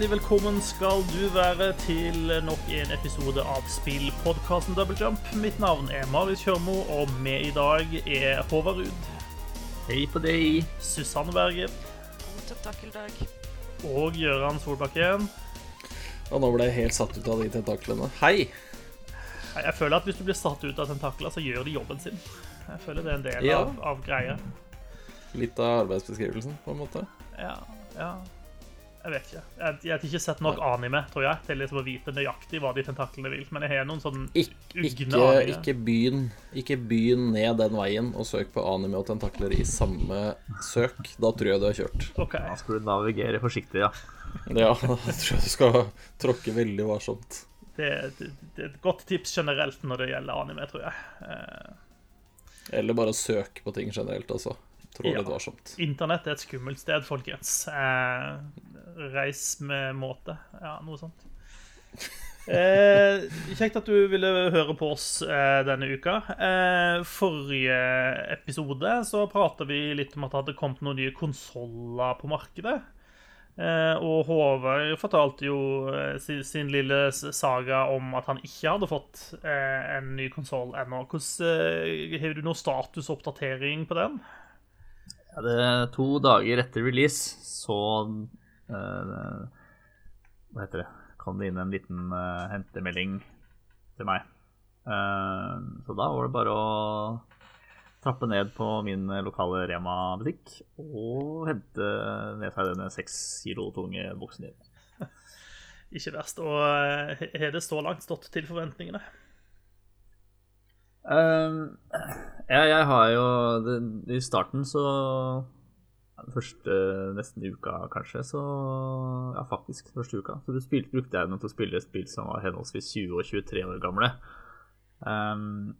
Hjertelig velkommen skal du være til nok en episode av spillpodkasten Double Jump. Mitt navn er Marius Kjørmo, og med i dag er Håvard Ruud, Hei på deg. Susanne Bergen God tentakeldag. og Gøran Solbakken. Og nå ble jeg helt satt ut av de tentaklene. Hei! Jeg føler at hvis du blir satt ut av tentakler, så gjør de jobben sin. Jeg føler det er en del Ja. av, av greia. Litt av arbeidsbeskrivelsen, på en måte. Ja, ja. Jeg vet ikke. Jeg, jeg har ikke sett nok anime, tror jeg, til liksom å vite nøyaktig hva de tentaklene vil. Men jeg har noen sånn Ik ugne ikke, aninger. ikke, begynn, ikke begynn ned den veien og søk på anime og tentakler i samme søk. Da tror jeg du har kjørt. Okay. Da skal du navigere forsiktig, ja. Ja, da tror jeg du skal tråkke veldig varsomt. Det, det, det er et godt tips generelt når det gjelder anime, tror jeg. Eh, Eller bare søk på ting generelt, altså. Trå Ja. litt varsomt. Internett er et skummelt sted, folkens. Eh, reis med måte. Ja, noe sånt. Eh, kjekt at du ville høre på oss eh, denne uka. Eh, forrige episode så prata vi litt om at det hadde kommet noen nye konsoller på markedet. Eh, og Håvard fortalte jo eh, sin, sin lille saga om at han ikke hadde fått eh, en ny konsoll ennå. Hvordan, Har du noen statusoppdatering på den? Ja, det er to dager etter release så uh, Hva heter det? Kom det inn en liten uh, hentemelding til meg. Uh, så da var det bare å trappe ned på min lokale Rema-butikk og hente ned seg denne seks kilo tunge boksen din. Ikke verst. Og har det så langt stått til forventningene? Um, ja, jeg har jo det, I starten så Den første nesten uka, kanskje, så Ja, faktisk, første uka. Så spilte, brukte jeg den til å spille et spill som var henholdsvis 20 og 23 år gamle. Um,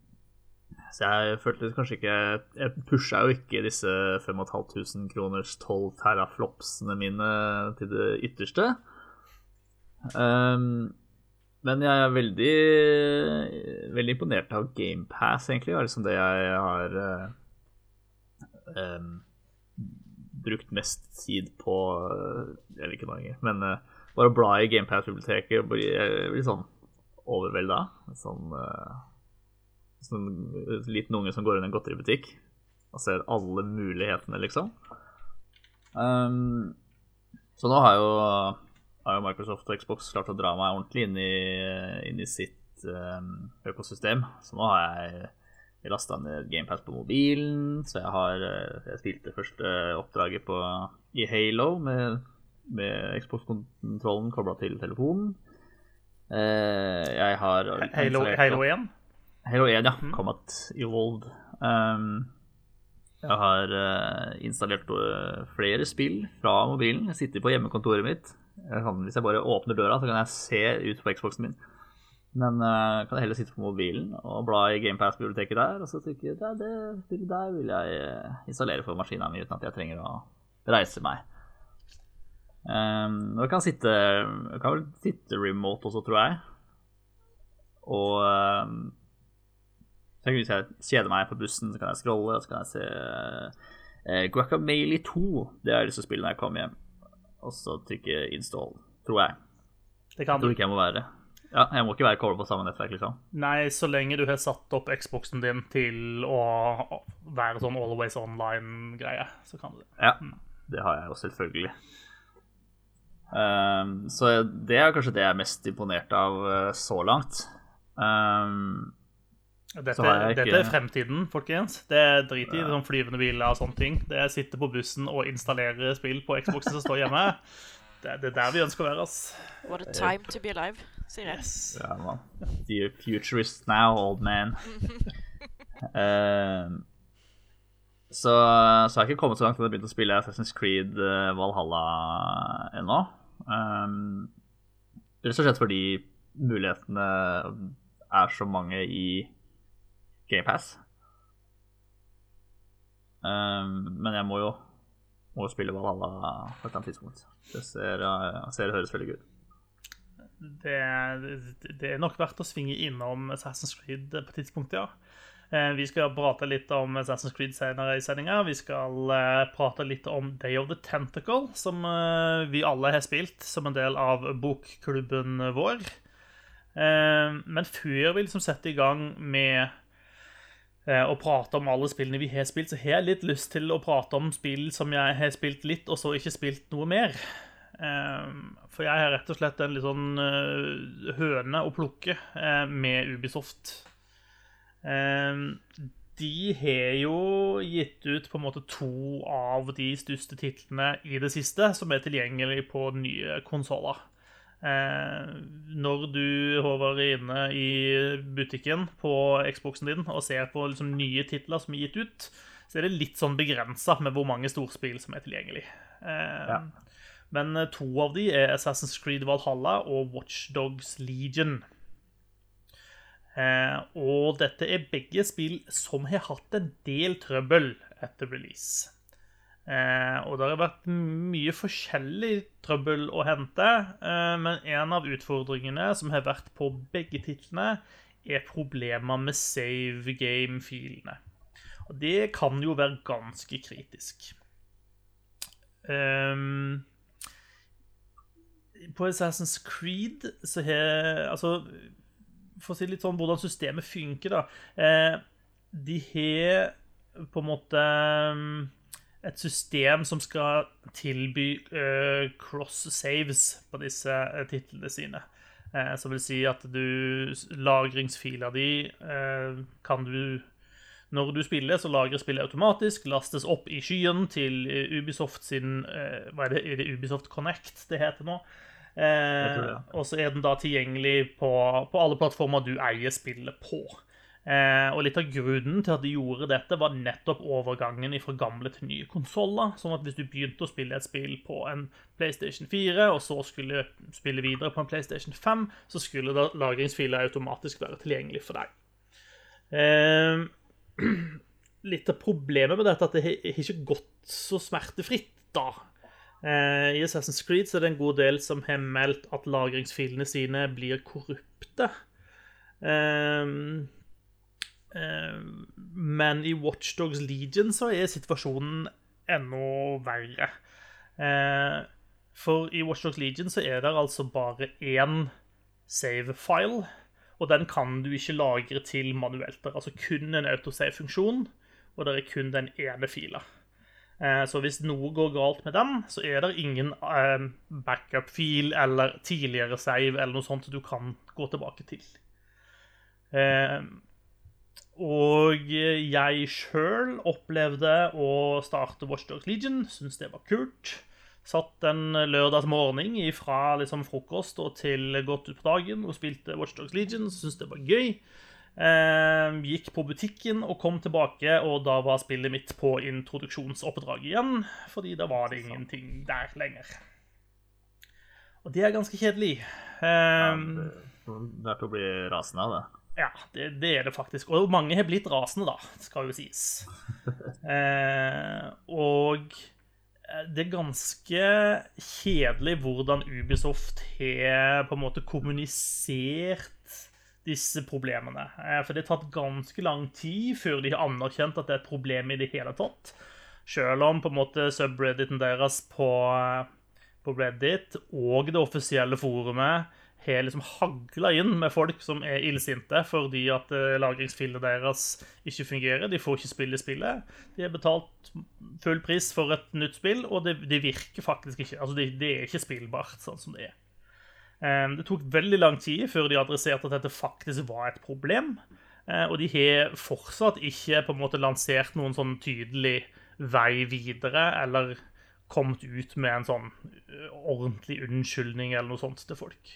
så jeg følte kanskje ikke Jeg pusha jo ikke disse 5500 kroners 12 teraflopsene mine til det ytterste. Um, men jeg er veldig, veldig imponert av GamePass, egentlig. Det er liksom det jeg har uh, um, brukt mest tid på eh, Jeg vet ikke mange, men uh, bare å bla i GamePass-biblioteket blir sånn overvelda. Sånn, uh, sånn liten unge som går inn i en godteributikk og ser alle mulighetene, liksom. Um, så nå har jeg jo har jo Microsoft og Xbox klart å dra meg ordentlig inn i, inn i sitt um, økosystem. Så nå har jeg, lasta ned GamePass på mobilen. Så jeg har eh, Jeg spilte første oppdraget på, i Halo med, med Xbox-kontrollen kobla til telefonen. Uh, jeg har Halo, Halo 1? Halo 1, ja. Combat Evolved. Um, jeg har uh, installert flere spill fra mobilen. Jeg sitter på hjemmekontoret mitt. Jeg hvis jeg bare åpner døra, så kan jeg se ut på Xboxen min. Men uh, kan jeg heller sitte på mobilen og bla i GamePass-biblioteket der, og så tenke at det spillet der vil jeg eh, installere for maskinen min uten at jeg trenger å reise meg. Um, og jeg kan sitte Jeg kan vel sitte remote også, tror jeg. Og um, så hvis jeg kjeder meg på bussen, så kan jeg scrolle, og så kan jeg se uh, Guacamele 2. Det er disse spillene jeg kom hjem. Og så trykke install, tror jeg. Det kan Jeg du. tror ikke jeg må være Ja, jeg må ikke være koblet på samme nettverk, liksom. Nei, så lenge du har satt opp Xboxen din til å være sånn always online-greie, så kan du det. Ja, det har jeg jo selvfølgelig. Um, så det er kanskje det jeg er mest imponert av uh, så langt. Um, Dette, Så ikke- dette er fremtiden, folkens. Det er drit i sånn flyvende biler og sånne ting. Det er å sitte på bussen og installere spill på Xboxen som står hjemme. Det, det er der vi ønsker å være, ass. What a time to be alive, sier jeg. Yes. ja, man. The futurist now, old man. uh, så, så har jeg ikke kommet så langt at jeg har begynt å spille Assassin's Creed uh, Valhalla ennå. Um, rett og slett fordi mulighetene er så mange i GamePass. Um, men jeg må jo, må jo spille Valhalla på et eller annet tidspunkt. Det ser, uh, ser og høres veldig gøy ut. Det, det er nok verdt å svinge innom Assassin's Creed på tidspunktet, ja. Eh, Vi skal prate litt om Assassin's Creed senere i sendinga. Vi skal eh, prate litt om Day of the Tentacle, som eh, vi alle har spilt som en del av bokklubben vår. Eh, Men før vi liksom setter i gang med eh, å prate om alle spillene vi har spilt, så har jeg litt lyst til å prate om spill som jeg har spilt litt, og så ikke spilt noe mer. Eh, For jeg har rett og slett en litt sånn eh, høne å plukke eh, med Ubisoft. Eh, De har jo gitt ut på en måte to av de største titlene i det siste, som er tilgjengelig på nye konsoller. Eh, når du Håvard, er inne i butikken på Xboxen din og ser på liksom, nye titler som er gitt ut, så er det litt sånn begrensa med hvor mange storspill som er tilgjengelig. Eh, Ja. Men eh, to av de er Assassin's Creed Valhalla og Watchdogs Legion. Eh, og dette er begge spill som har hatt en del trøbbel etter release. Eh, og det har vært mye forskjellig trøbbel å hente, eh, men en av utfordringene som har vært på begge titlene, er problemer med save game-filene. Og det kan jo være ganske kritisk. Ehm, på Assassin's Creed så har Altså, for å si litt sånn hvordan systemet funker, da. Eh, de har på en måte mm, et system som skal tilby uh, cross saves på disse eh, titlene sine. Uh, som vil si at du Lagringsfila di uh, kan du når du spiller, så lagrer spillet automatisk, lastes opp i skyen til Ubisoft sin Hva er det, er det Ubisoft Connect det heter nå? Eh, og så er den da tilgjengelig på, på alle plattformer du eier spillet på. Eh, og litt av grunnen til at de gjorde dette, var nettopp overgangen fra gamle til nye konsoller. Sånn at hvis du begynte å spille et spill på en PlayStation 4, og så skulle spille videre på en PlayStation 5, så skulle da lagringsfiler automatisk være tilgjengelig for deg. Eh, litt av problemet med dette er at det har ikke gått så smertefritt, da. Eh, I Assassin's Creed så er det en god del som har meldt at lagringsfilene sine blir korrupte. Ehm, men i Watchdogs Legion så er situasjonen enda verre. Eh, for i Watchdogs Legion så er det altså bare én save-file, og den kan du ikke lagre til manuelt. Det er altså kun en autosave-funksjon, og det er kun den ene fila. Eh, Så hvis noe går galt med den, så er det ingen eh, backup-fil eller tidligere save eller noe sånt du kan gå tilbake til. Og jeg sjøl opplevde å starte Watchdogs Legion, Syns det var kult. Satt en lørdagsmorgen fra liksom frokost og til godt utpå dagen og spilte Watchdogs Legion. Syns det var gøy. Eh, gikk på butikken og kom tilbake, og da var spillet mitt på introduksjonsoppdrag igjen. Fordi da var det ingenting der lenger. Og det er ganske kjedelig. Eh, Det er til å bli rasende av det. Ja, det, det er det faktisk. Og mange har blitt rasende, da, skal jo sies. Eh, og det er ganske kjedelig hvordan Ubisoft har på en måte kommunisert disse problemene. Eh, For det har tatt ganske lang tid før de har anerkjent at det er et problem i det hele tatt. Selv om på en måte subredditen deres på, på Reddit og det offisielle forumet har liksom hagla inn med folk som er illsinte fordi at eh, lagringsfilene deres ikke fungerer. De får ikke spille spillet. De har betalt full pris for et nytt spill, og det, de virker faktisk ikke. Altså, det, det er ikke spillbart sånn som det er. Eh, Det tok veldig lang tid før de adresserte at dette faktisk var et problem. Eh, Og de har fortsatt ikke på en måte lansert noen sånn tydelig vei videre, eller kommet ut med en sånn eh, ordentlig unnskyldning eller noe sånt til folk.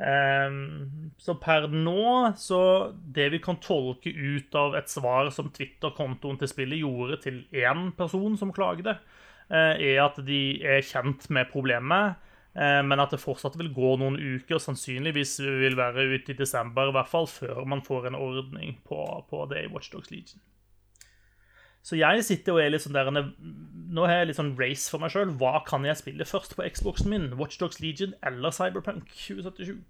Ehm, så per nå, så det vi kan tolke ut av et svar som Twitter-kontoen til spillet gjorde til én person som klagde, uh, er at de er kjent med problemet, eh, men at det fortsatt vil gå noen uker, sannsynligvis vil være ute i desember i hvert fall, før man får en ordning på, på det i Watchdogs Legion. Så jeg sitter og er litt sånn der Nå har jeg litt sånn race for meg sjøl. Hva kan jeg spille først på Xboxen min? Watchdogs Legion eller Cyberpunk 2077?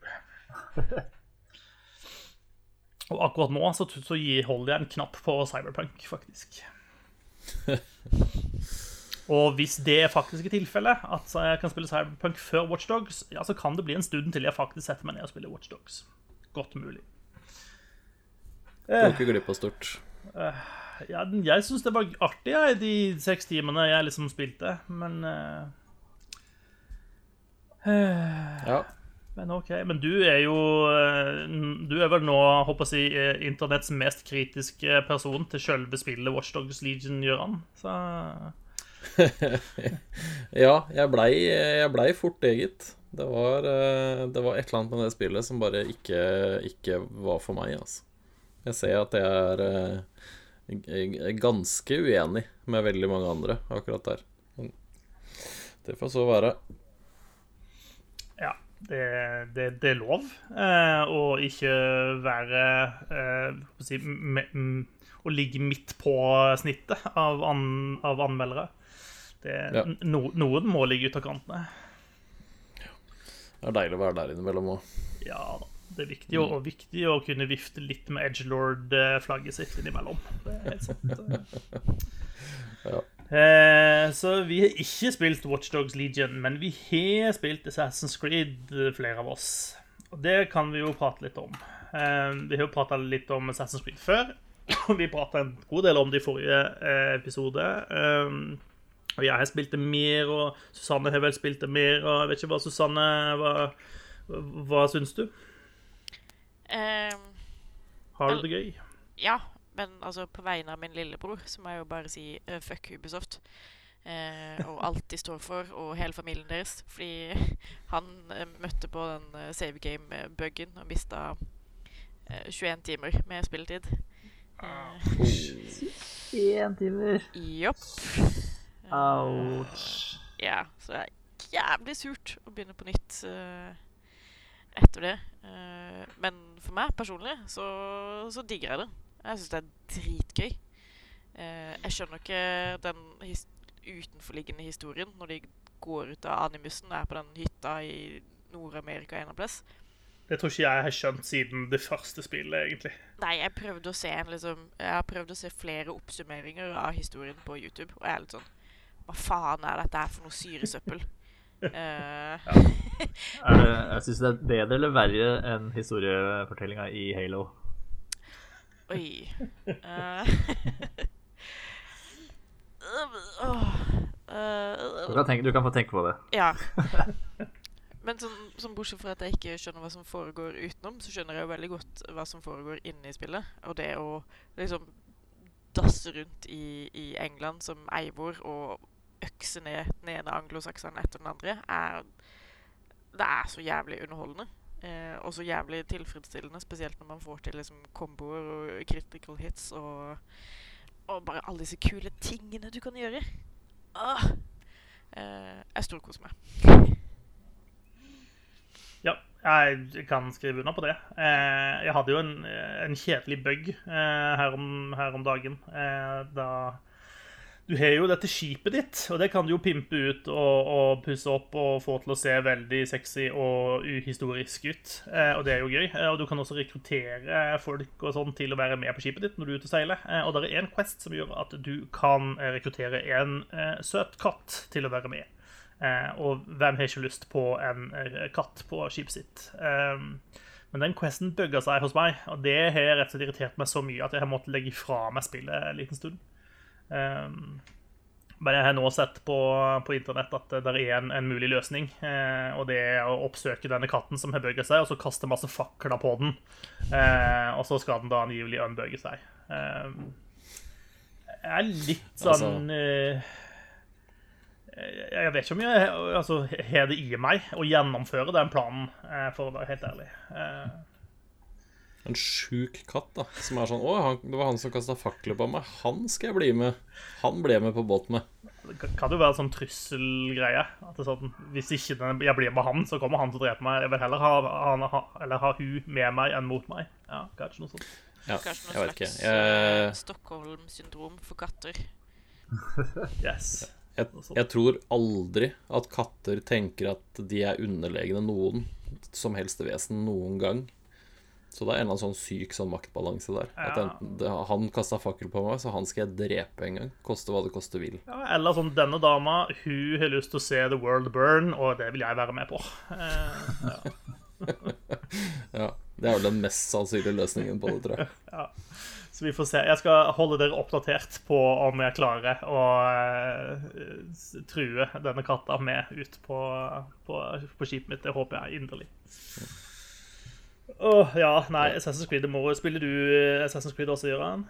Og akkurat nå så, så holder jeg en knapp på Cyberpunk, faktisk. Og hvis det faktisk er tilfellet, at jeg kan spille Cyberpunk før Watchdogs, ja, så kan det bli en stund til jeg faktisk setter meg ned og spiller Watchdogs. Godt mulig. Går ikke glipp av stort. Ja, jeg syns det var artig, jeg, de seks timene jeg liksom spilte, men eh, Ja. Men OK. Men du er jo eh, Du er vel nå, håper jeg å si, internetts mest kritiske person til selve spillet Watchdogs Legion, Gøran. Så Ja, jeg blei, jeg blei fort det, gitt. Det var, det var et eller annet med det spillet som bare ikke, ikke var for meg, altså. Jeg ser at jeg er ganske uenig med veldig mange andre akkurat der. Men Det får så være. ja. Det, det, det er lov eh, å ikke være eh, å, si, me, Å ligge midt på snittet av, an, av anmeldere. Det, Ja. no, noen må ligge ut av kantene. Det er deilig å være der innimellom òg. Ja da. Det er viktig, og, og viktig å kunne vifte litt med edgelord-flagget sitt innimellom. Det er helt sant. Ja. Eh, så vi har ikke spilt Watchdogs Legion, men vi har spilt Assassin's Creed, flere av oss. Og det kan vi jo prate litt om. Eh, vi har jo prata litt om Assassin's Creed før. Vi prata en god del om det i forrige eh, episode. Eh, og jeg har spilt det mer, og Susanne har vel spilt det mer. Og jeg vet ikke hva Susanne Hva, hva syns du? Ehm, Har du det gøy? ja, men altså på vegne av min lillebror så må jeg jo bare si uh, fuck Ubisoft. Uh, og alt de står for, og hele familien deres. Fordi han uh, møtte på den uh, save game-bugen og mista 21 timer med spilletid. Uh, 21 timer. Jopp. Ouch. Ja, så det er jævlig surt å begynne på nytt eh, etter det. Eh, men for meg personlig så, så digger jeg det. Jeg syns det er dritgøy. Uh, jeg skjønner ikke den his utenforliggende historien når de går ut av animusen og er på den hytta i Nord-Amerika en plass. Det tror ikke jeg har skjønt siden det første spillet, egentlig. Nei, jeg prøvde å se en liksom Jeg har prøvd å se flere oppsummeringer av historien på YouTube, og jeg er litt sånn Hva faen er dette her for noe syresøppel? Eh, Er det, jeg syns det er bedre eller verre enn historiefortellinga i Halo. Oi. uh, Du kan, tenke, du kan få tenke på det. Ja. Men sånn, sånn bortsett fra at jeg ikke skjønner hva som foregår utenom, så skjønner jeg jo veldig godt hva som foregår inne i spillet. Og det å liksom dasse rundt i, i England som Eivor og økse ned den ene anglosakseren etter den andre, er Det er så jævlig underholdende. Eh, og så jævlig tilfredsstillende, spesielt når man får til liksom komboer og critical hits og, og bare alle disse kule tingene du kan gjøre. Åh! Eh, jeg storkoser meg. Ja, jeg kan skrive under på det. Eh, Jeg hadde jo en, en kjedelig bug eh, her om, her om dagen. eh, Da Du har jo dette skipet ditt, og det kan du jo pimpe ut og, og pusse opp og få til å se veldig sexy og uhistorisk ut. Eh, Og det er jo gøy. Eh, Og du kan også rekruttere folk og sånn til å være med på skipet ditt når du er ute og seiler. Eh, Og det er en quest som gjør at du kan eh, rekruttere en eh, søt katt til å være med. Eh, og hvem har ikke lyst på en katt på skipet sitt? Men den questen bugga seg hos meg, og det har rett og slett irritert meg så mye at jeg har måttet legge fra meg spillet en liten stund. Um, men jeg har nå sett på, på internett at det er en, en mulig løsning. Eh, og det er å oppsøke denne katten som har bøget seg, og så kaste masse fakler på den. Eh, og så skal den da angivelig unbugge seg. Eh, jeg er litt sånn eh, jeg vet ikke om jeg altså, har det i meg å gjennomføre den planen, eh, for å være helt ærlig. Eh, En sjuk katt, da. Som er sånn Å, han, det var han som kasta fakler på meg. Han skal jeg bli med. Han ble jeg med på båt med. Det kan- jo være sånn trusselgreie. At det er sånn, hvis ikke den, jeg blir med han, så kommer han til å drepe meg. Jeg vil heller ha, han, ha, eller ha hun med meg enn mot meg. Ja, kanskje noe sånt. Ja, Kanskje noe slags eh, Jeg, Stockholm-syndrom for katter. Yes. jeg, jeg tror aldri at katter tenker at de er underlegne noen som helst vesen noen gang. Så det er en eller annen sånn syk sånn maktbalanse der. At enten, det, han kasta fakkel på meg, så han skal jeg drepe en gang. Koste hva det koste vil. Ja, eller sånn denne dama, hun har lyst til å se The World Burn, og det vil jeg være med på. Eh, ja. Ja, Det er vel den mest sannsynlige løsningen på det, tror jeg. Så vi får se. Jeg skal holde dere oppdatert på om jeg klarer å uh, true denne katta med ut på, på, på skipet mitt. Det håper jeg inderlig. Åh, ja, nei, Assassin's Creed er moro. Spiller du eh, Assassin's Creed også, Gøran?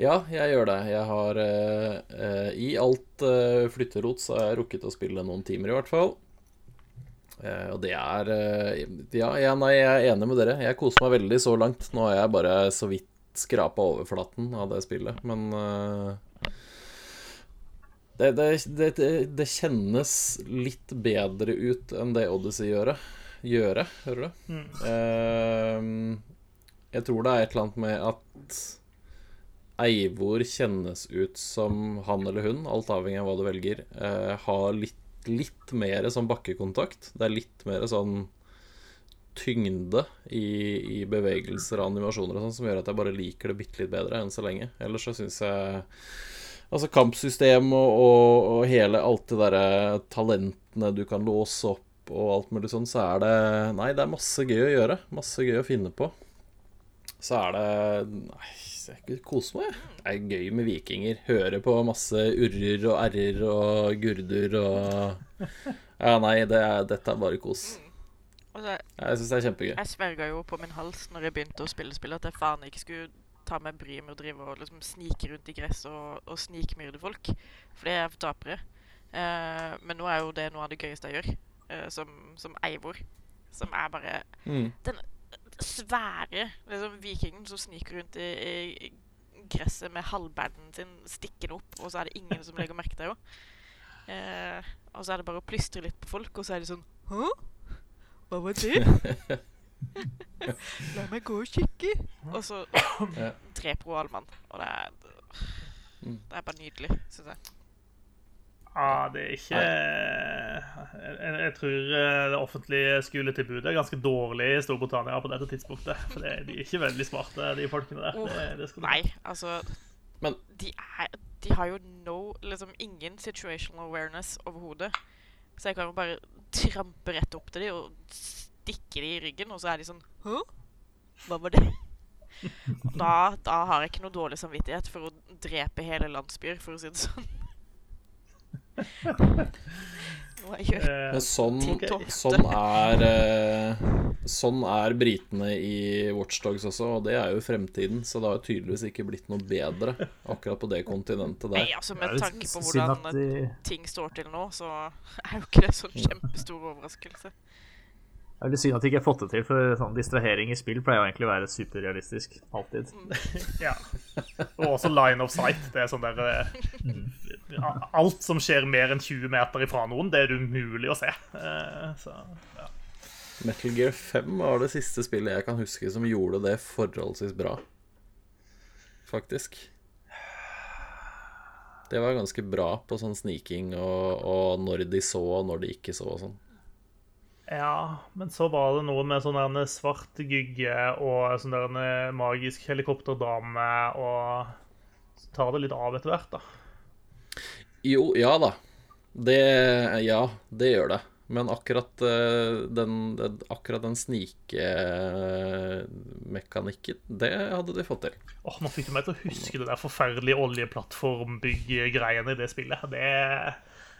Ja, jeg gjør det. Jeg har eh, eh, I alt eh, flytterot så har jeg rukket å spille noen timer, i hvert fall. Eh, og det er eh, ja, ja, nei, jeg er enig med dere. Jeg koser meg veldig så langt. Nå har jeg bare så vidt skrapa overflaten av det spillet, men det, det, det, det kjennes litt bedre ut enn det Odyssey gjør. Gjøre, hører du? Eh, jeg tror det er et eller annet med at Eivor kjennes ut som han eller hun, alt avhengig av hva du velger, uh, har litt, litt mer sånn bakkekontakt. Det er litt mer sånn tyngde i, i bevegelser og animasjoner og sånn som gjør at jeg bare liker det bitte litt bedre enn så lenge. Ellers så syns jeg Altså kampsystem og, og, og hele alt det derre talentene du kan låse opp og alt mulig sånn, så er det Nei, det er masse gøy å gjøre. Masse gøy å finne på. Så er det Nei, jeg koser meg. Det er gøy med vikinger. Høre på masse urrer og r-er og gurder og Ja, nei, det er, dette er bare kos. Altså, Jeg syns det er kjempegøy. jeg sverga jo på min hals når jeg begynte å spille spill, at jeg faen ikke skulle ta meg bryet med å drive og liksom snike rundt i gress og, og snikmyrde folk. For det er for tapere. Eh, men nå er jo det noe av det gøyeste jeg gjør, eh, som, som Eivor. Som er bare Mm. den svære liksom, vikingen som sniker rundt i, i gresset med halvbandet sin stikkende opp, og så er det ingen som legger merke til henne. Eh, og så er det bare å plystre litt på folk, og så er de sånn Hå? Hva var det? La meg gå og kikke. Og så dreper hun all mann. Og det er, Mm. det er bare nydelig, syns jeg. Ja, det er ikke jeg, jeg tror eh, det offentlige skoletilbudet er ganske dårlig i Storbritannia på dette tidspunktet. For det, de er ikke veldig smarte, de folkene der. Det, det skal Nei, altså Men- de, er, de har jo no Liksom ingen situational awareness overhodet. Så jeg kan jo bare trampe rett opp til dem og stikke dem i ryggen, og så er de sånn Hå? Hva var det? Da, da har jeg ikke noe dårlig samvittighet for å drepe hele landsbyer, for å si det sånn. Nå har jeg gjort Eh, Men sånn, sånn er eh, Sånn er britene i Watchdogs også, og det er jo fremtiden. Så det har jo tydeligvis ikke blitt noe bedre akkurat på det kontinentet Nei, der. altså med tanke på hvordan de- ting står til nå, så er jo ikke det sånn kjempestor overraskelse. Det er litt synd at de ikke har fått det til, for sånn distrahering i spill pleier jo egentlig å være superrealistisk. Alltid. Ja. Og også line of sight. Det er sånn der eh, Alt som skjer mer enn 20 meter ifra noen, det er det umulig å se. Eh, Så, ja. Metal Gear 5 var det siste spillet jeg kan huske som gjorde det forholdsvis bra. Faktisk. Det var ganske bra på sånn sniking og, og når de så og når de ikke så og sånn. Ja, men så var det noe med sånn der svart gygge og sånn der magisk helikopterdame og Så tar det litt av etter hvert, da. Jo, ja da. Det Ja, det gjør det. Men akkurat eh, den, den, akkurat den snikemekanikken, det hadde de fått til. Åh, Nå fikk du meg til å huske det der forferdelige oljeplattformbygggreiene i det spillet. Det,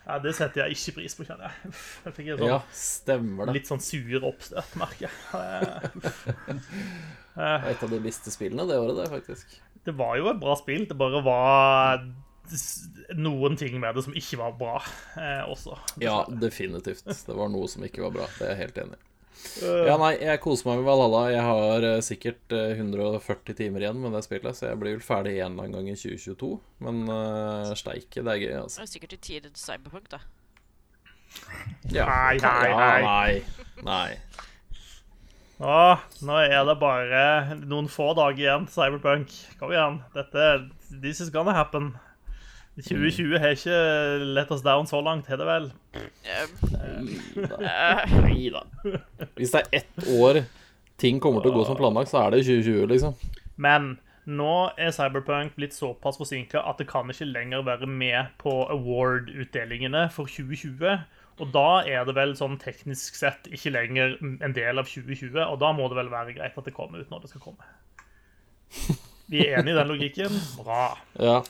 ja, det setter jeg ikke pris på, kjenner jeg. Jeg fikk en sånn, Ja, stemmer det. litt sånn sur oppstøt, merker jeg. Et av de beste spillene det året, det, faktisk. Det var jo et bra spill, det bare var noen ting med det som ikke var bra eh, også. Ja, definitivt. Det var noe som ikke var bra. Det er jeg helt enig i. Ja, nei, jeg koser meg med Valhalla. Jeg har eh, sikkert eh, 140 timer igjen med det spillet, så jeg blir vel ferdig en eller annen gang i 2022. Men uh, steike, det er gøy, altså. Det er sikkert i tide til Cyberpunk, da. Ja, Nei, nei, nei, ja, nei. nei. Nei. Nå er det bare noen få dager igjen til Cyberpunk. Kom igjen. Dette This is gonna happen. 2020 har ikke let us down så langt, har det vel? Um, Nei da. Hvis det er ett år ting kommer til å gå som planlagt, så er det 2020, liksom. Men nå er Cyberpunk blitt såpass forsinka at det kan ikke lenger være med på award-utdelingene for 2020. Og da er det vel sånn teknisk sett ikke lenger en del av 2020, og da må det vel være greit at det kommer ut når det skal komme. Vi er enige i den logikken? Bra. Ja.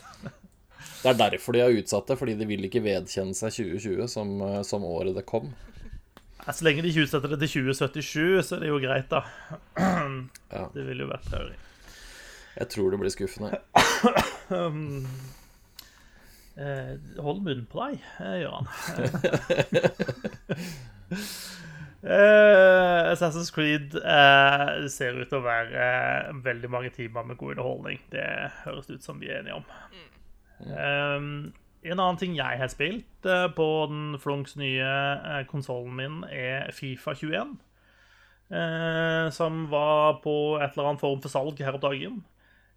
Det er derfor de har utsatt det, fordi de vil ikke vedkjenne seg 2020 som, eh, som året det kom. Så lenge de ikke utsetter det til 2077, så er det jo greit, da. Ja. Det ville jo vært traurig. Jeg tror det blir skuffende. Um, eh, hold munnen på deg, eh, Gøran. Uh, Assassin's Creed uh, ser ut til å være uh, veldig mange timer med god underholdning. Det høres ut som vi er enige om. Um, en annen ting jeg har spilt uh, på den flunks nye uh, konsollen min, er Fifa 21. Uh, som var på et eller annet form for salg her om dagen.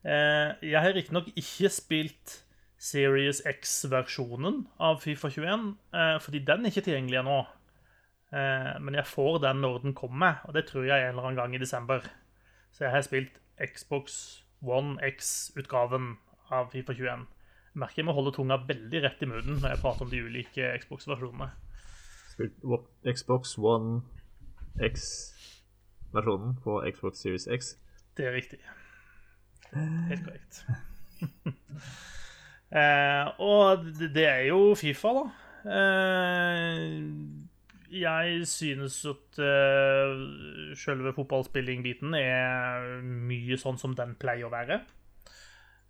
Uh, jeg har riktignok ikke spilt Series X-versjonen av Fifa 21, eh, fordi den er ikke tilgjengelig ennå. Eh, men jeg får den når den kommer, og det tror jeg en eller annen gang i desember. Så jeg har spilt Xbox One X-utgaven av Fifa 21. Merker jeg må holde tunga veldig rett i munnen når jeg prater om de ulike Xbox-versjonene. Xbox One X-versjonen på Xbox Series X. Det er riktig. Helt korrekt. eh, og det, er jo Fifa, da. Eh, jeg synes at uh, selve fotballspilling-biten er mye sånn som den pleier å være.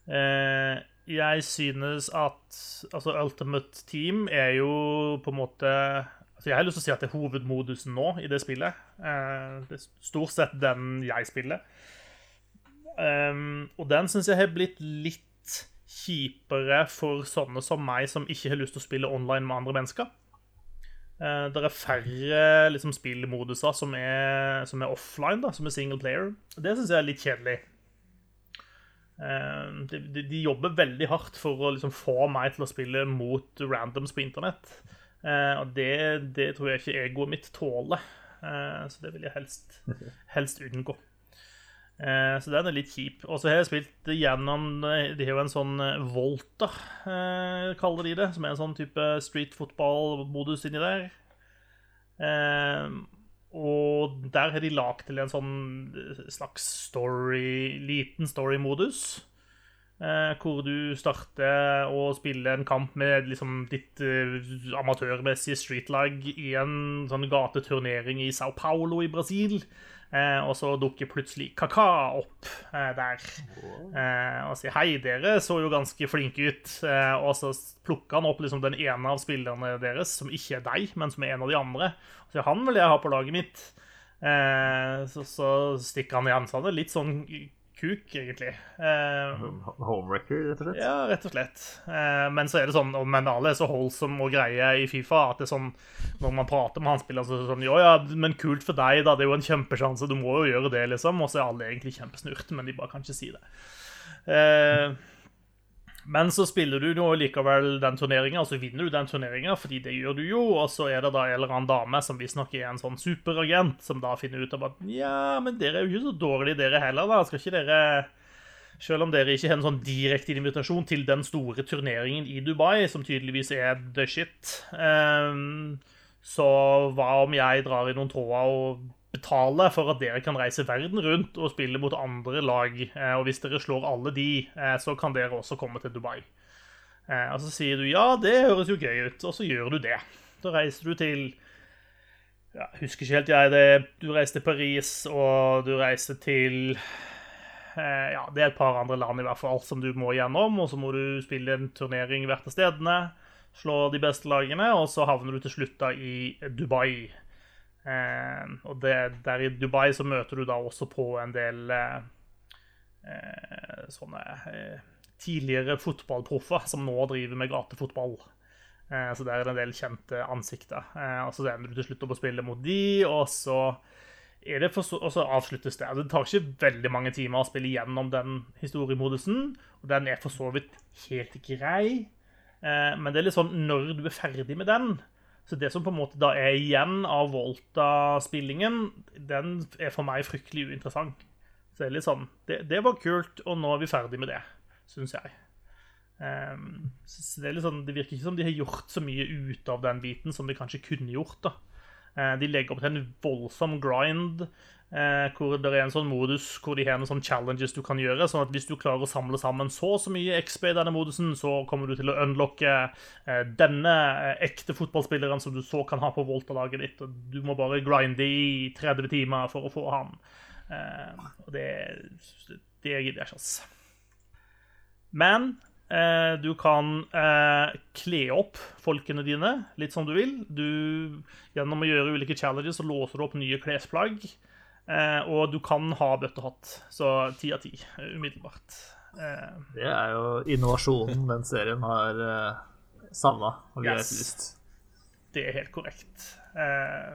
Eh, jeg synes at altså Ultimate Team er jo på en måte altså Jeg har lyst til å si at det er hovedmodusen nå i det spillet. Eh, det er stort sett den jeg spiller. Um, og den syns jeg har blitt litt kjipere for sånne som meg, som ikke har lyst til å spille online med andre mennesker. Uh, det er færre liksom, spillmoduser som er, som er offline, da, som er single player. Det syns jeg er litt kjedelig. Uh, de, de, de, jobber veldig hardt for å liksom, få meg til å spille mot randoms på internett. Uh, og det, det, tror jeg ikke egoet mitt tåler. så det vil jeg helst, helst unngå. Eh, så den er litt kjip. Og så har jeg spilt gjennom De har jo en sånn Volta, eh, kaller de det. Som er en sånn type street football-modus inni der. Eh, og der har de lagd til en sånn slags story Liten story-modus. hvor du starter å spille en kamp med liksom ditt amatørmessige streetlag i en sånn gateturnering i Sao Paulo i Brasil. Eh, og så dukker plutselig Kaka opp eh, der eh, og sier 'hei, dere så jo ganske flinke ut'. Eh, og så plukker han opp liksom den ene av spillerne deres, som ikke er deg, men som er en av de andre. Og sier 'han vil jeg ha på laget mitt'. Eh, så, så, stikker han han er litt sånn kuk, egentlig. Eh, Homewrecker, rett og slett? Ja, rett og slett. Eh, men så er det sånn, men alle er så holdsom og greie i Fifa at det er sånn når man prater med han spilleren, så er det sånn Jo, ja, men kult for deg, da. Det er jo en kjempesjanse. Du må jo gjøre det, liksom. Og så er alle egentlig kjempesnurt, men de bare kan ikke si det. Eh, men så spiller du nå likevel den turneringa, og så vinner du den turneringa, fordi det gjør du jo, og så er det da en eller annen dame som visstnok er en sånn superagent, som da finner ut av at ja, men dere er jo ikke så dårlige, dere heller, da. Skal ikke dere Selv om dere ikke har en sånn direkte invitasjon til den store turneringen i Dubai, som tydeligvis er the shit, um, så hva om jeg drar i noen tråder og betale for at dere kan reise verden rundt og spille mot andre lag. Eh, og hvis dere slår alle de, eh, så kan dere også komme til Dubai. Eh, og så sier du ja, det høres jo gøy ut, og så gjør du det. Da reiser du til ja, Husker ikke helt jeg det. Du reiser til Paris, og du reiser til Ja, det er et par andre land i hvert fall som du må gjennom, og så må du spille en turnering hvert av stedene. Slå de beste lagene, og så havner du til slutt da i Dubai. Eh, og det, der i Dubai så møter du da også på en del eh, eh sånne eh, tidligere fotballproffer som nå driver med gatefotball. Eh, så der er det en del kjente ansikter. Eh, og så ender du til slutt opp å spille mot de, og så så, og så avsluttes det. Altså, det tar ikke veldig mange timer å spille gjennom den historiemodusen, og den er for så vidt helt grei. men det er litt sånn når du er ferdig med den, Så det som på en måte da er igjen av Volta-spillingen, den er for meg fryktelig uinteressant. Så det er litt sånn Det, det var kult, og nå er vi ferdig med det, syns jeg. Um, så det, er litt sånn, det virker ikke som de har gjort så mye ut av den biten som de kanskje kunne gjort. da. Uh, de legger opp til en voldsom grind, hvor det er en sånn modus hvor de har noen sånne challenges du kan gjøre. sånn at hvis du klarer å samle sammen så og så mye XB i denne modusen, så kommer du til å unlocke uh, denne ekte fotballspilleren som du så kan ha på Volta-laget ditt. og Du må bare grinde i 30 timer for å få han. og det, det gidder jeg ikke, altså. Men Eh, du kan eh, kle opp folkene dine litt som du vil. Du, gjennom å gjøre ulike challenges så låser du opp nye klesplagg. Eh, og du kan ha bøttehatt. Så ti av ti umiddelbart. Eh, det er jo innovasjonen den serien har uh, savna og yes. Det er helt korrekt. Eh,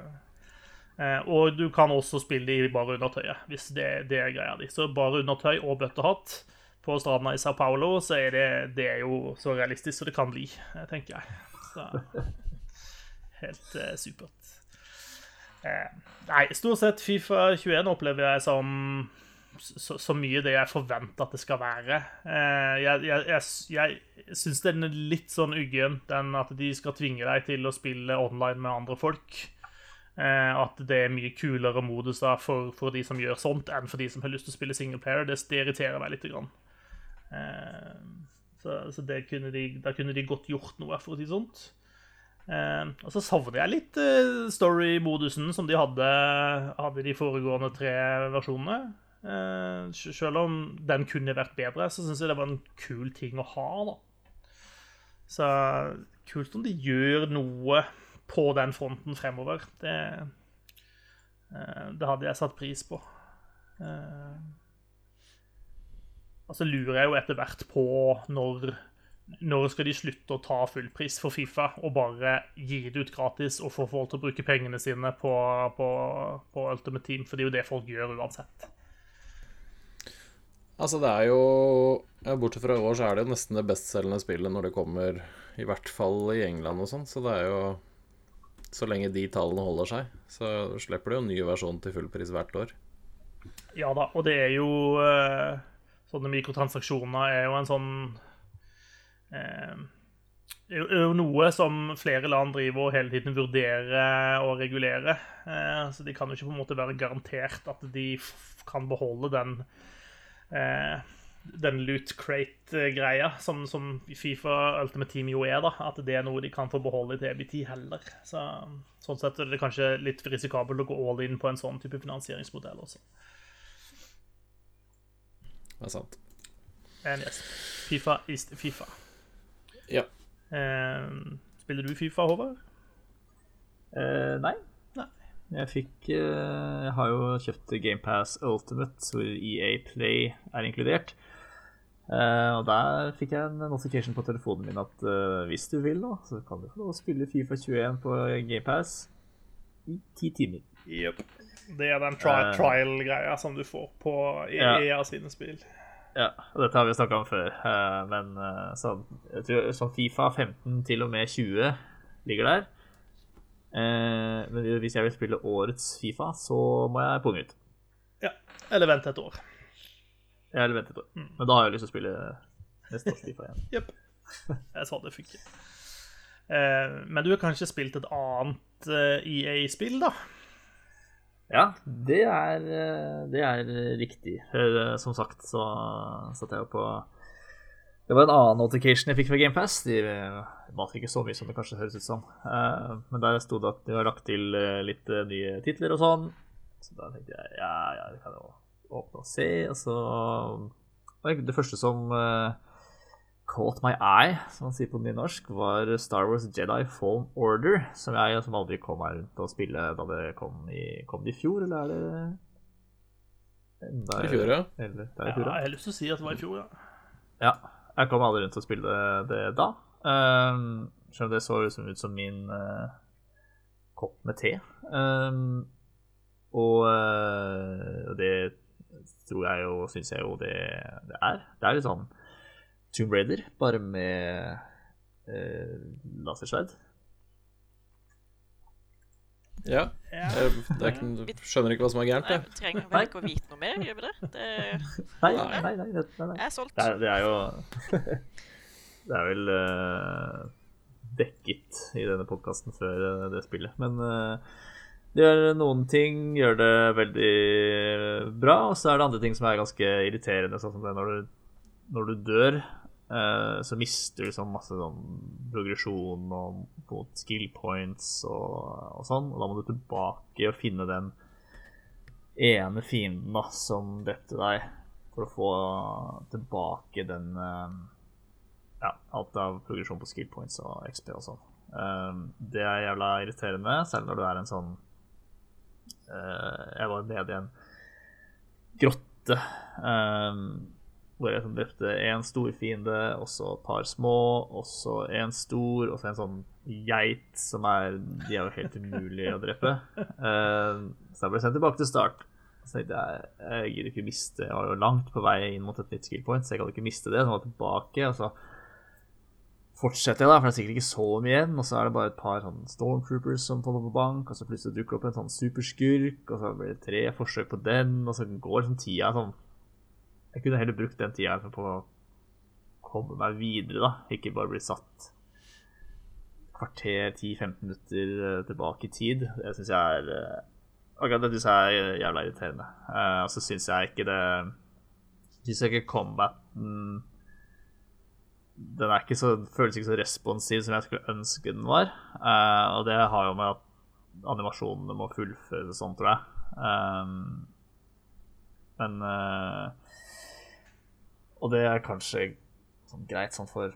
eh, og du kan også spille i bare undertøyet, hvis det, det er greia di. Så bare undertøy og bøttehatt på stranda i Sao Paulo, så er det, det er jo så realistisk som det kan bli, tenker jeg. Så helt eh, supert. Eh, nei, stort sett Fifa 21 opplever jeg som så, så mye det jeg forventer at det skal være. Eh, jeg jeg, jeg, jeg syns den er litt sånn uggen, den at de skal tvinge deg til å spille online med andre folk. Eh, at det er mye kulere moduser for, for, de som gjør sånt, enn for de som har lyst til å spille singleplayer. Det, det irriterer meg litt. Grann. Så, så kunne de, da kunne de godt gjort noe, for å si sånt. Eh, og så savner jeg litt eh, story-modusen som de hadde, hadde de foregående tre versjonene. selv om den kunne vært bedre, så syns jeg det var en kul ting å ha. da. Så kult om de gjør noe på den fronten fremover. Det, det hadde jeg satt pris på. Og Altså lurer jeg jo etter hvert på når, når skal de slutte å ta fullpris for Fifa og bare gi det ut gratis og få folk til å bruke pengene sine på, på, på Ultimate Team? For det er jo det folk gjør uansett. Altså, det er jo Bortsett fra i år, så er det jo nesten det bestselgende spillet når det kommer, i hvert fall i England og sånn. Så det er jo Så lenge de tallene holder seg, så slipper de jo en ny versjon til fullpris hvert år. Ja da, og det er jo uh sånne mikrotransaksjoner er jo en sånn eh, er jo noe som flere land driver og hele tiden vurderer å regulere. Eh, så de kan jo ikke på en måte være garantert at de kan beholde den eh, den loot crate-greia som, som, Fifa Ultimate Team jo er. da, At det er noe de kan få beholde i TBT heller. Så, sånn sett er det kanskje litt risikabelt å gå all in på en sånn type finansieringsmodell også. Det er sant. And yes. Fifa is Fifa. Ja. Eh, spiller du Fifa, Håvard? Eh, nei. nei. Jeg fikk eh, Jeg har jo kjøpt GamePass Ultimate, hvor EA Play er inkludert. Eh, og der fikk jeg en notification på telefonen min at uh, hvis du vil, da, så kan du få spille Fifa 21 på GamePass i ti timer. Yep. Det er den tri trial-greia som du får på EA ja. sine spill. Ja, og dette har vi snakka om før, eh, men eh, sånn, jeg tror, sånn Fifa 15 til og med 20 ligger der. Eh, men hvis jeg vil spille årets Fifa, så må jeg punge ut. Ja, eller vente et år. Ja, eller vente et år. Mm. Men da har jeg lyst til å spille neste års Fifa igjen. Jepp. Jeg sa det funker. Men du har kanskje spilt et annet EA-spill, da? Ja, det er, eh, det er riktig. Eh, som sagt så satte jeg jo på Det var en annen notification jeg fikk fra GamePass. De malte ikke så mye som det kanskje høres ut som. Eh, men der sto det at de har lagt til litt nye titler og sånn. Så da tenkte jeg ja, ja, det kan jo åpne og se. Og så Det første som caught my eye, som man sier på nynorsk, var Star Wars Jedi Fallen Order. Som jeg som aldri kom meg rundt å spille da det kom i, kom det i fjor, eller er det enda, I fjor, ja. Eller, det er i fjor, ja. Jeg har lyst til å si at det var i fjor, ja. Ja. Jeg kom aldri rundt til å spille det, det da. Um, selv om det så liksom ut som min uh, kopp med te. Um, og uh, det tror jeg jo, syns jeg jo det, det er. Det er litt sånn Tomb Raider, bare med eh, lasersverd. Ja. Ja. Jeg, det er ikke, skjønner ikke hva som er gærent, Nei, vi trenger vel ikke å vite noe mer, gjør vi det? Det Nei, nei, nei. nei, nei. jeg er solgt. Det, er, det er jo Det er vel uh, dekket i denne podkasten før eh, det spillet. Men uh, det gjør noen ting gjør det veldig bra, og så er det andre ting som er ganske irriterende, sånn som det når du, når du dør. eh, så mister du sånn masse sånn progresjon og mot skill points og, og sånn. Og da må du tilbake og finne den ene fienden da, som drepte deg, for å få tilbake den eh, Ja, alt av progresjon på skill points og XP og sånn. Eh, det er jævla irriterende, selv når du er en sånn Jeg var nede i en grotte hvor jeg sånn drepte én stor fiende, og så et par små, og så en stor, og så en sånn geit som er De er jo helt umulige å drepe. Uh, så jeg ble sendt tilbake til start. Så jeg jeg gidder ikke miste Jeg var jo langt på vei inn mot et nytt skill point, så jeg kan ikke miste det. Så jeg var tilbake, og så fortsetter jeg, da, for det er sikkert ikke så mye igjen. Og så er det bare et par sånn stormtroopers som får på bank, og så plutselig dukker det opp en sånn superskurk, og så blir det tre forsøk på den, og så går liksom tida sånn Jeg kunne heller brukt den tida på å komme meg videre, da. Ikke bare bli satt kvarter, 10-15 minutter eh, tilbake i tid. Det syns jeg er eh, Akkurat det syns jeg er jævla irriterende. Eh, og så syns jeg ikke det Syns jeg ikke combaten Den ikke så, føles ikke så responsiv som jeg skulle ønske den var. Uh, og det har jo med at animasjonene må fullføres og sånn, tror jeg. Um, men Og det er kanskje sånn greit sånn for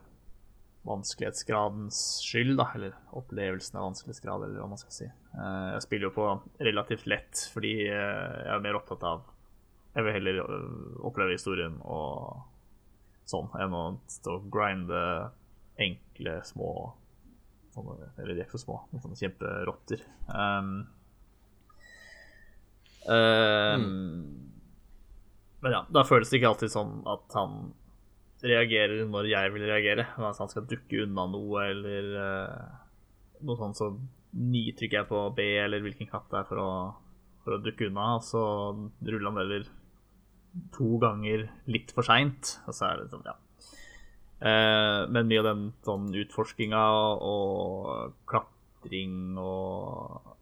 vanskelighetsgradens skyld, da, eller opplevelsen av vanskelighetsgrad, eller hva man skal si. Eh, Jeg spiller jo på relativt lett fordi eh, jeg er mer opptatt av Jeg vil heller øh, oppleve historien og sånn enn å stå og grinde enkle, små sånne, Eller de er ikke så små, men sånne kjemperotter. Um, um, Men ja, da føles det ikke alltid sånn at han reagerer når jeg vil reagere. Hvis han skal dukke unna noe eller uh, noe sånt, så nitrykker jeg på B eller hvilken knapp det er for å, for å dukke unna, og så ruller han heller to ganger litt for seint, og så er det sånn, ja. Uh, men mye av den sånn utforskinga og klatring og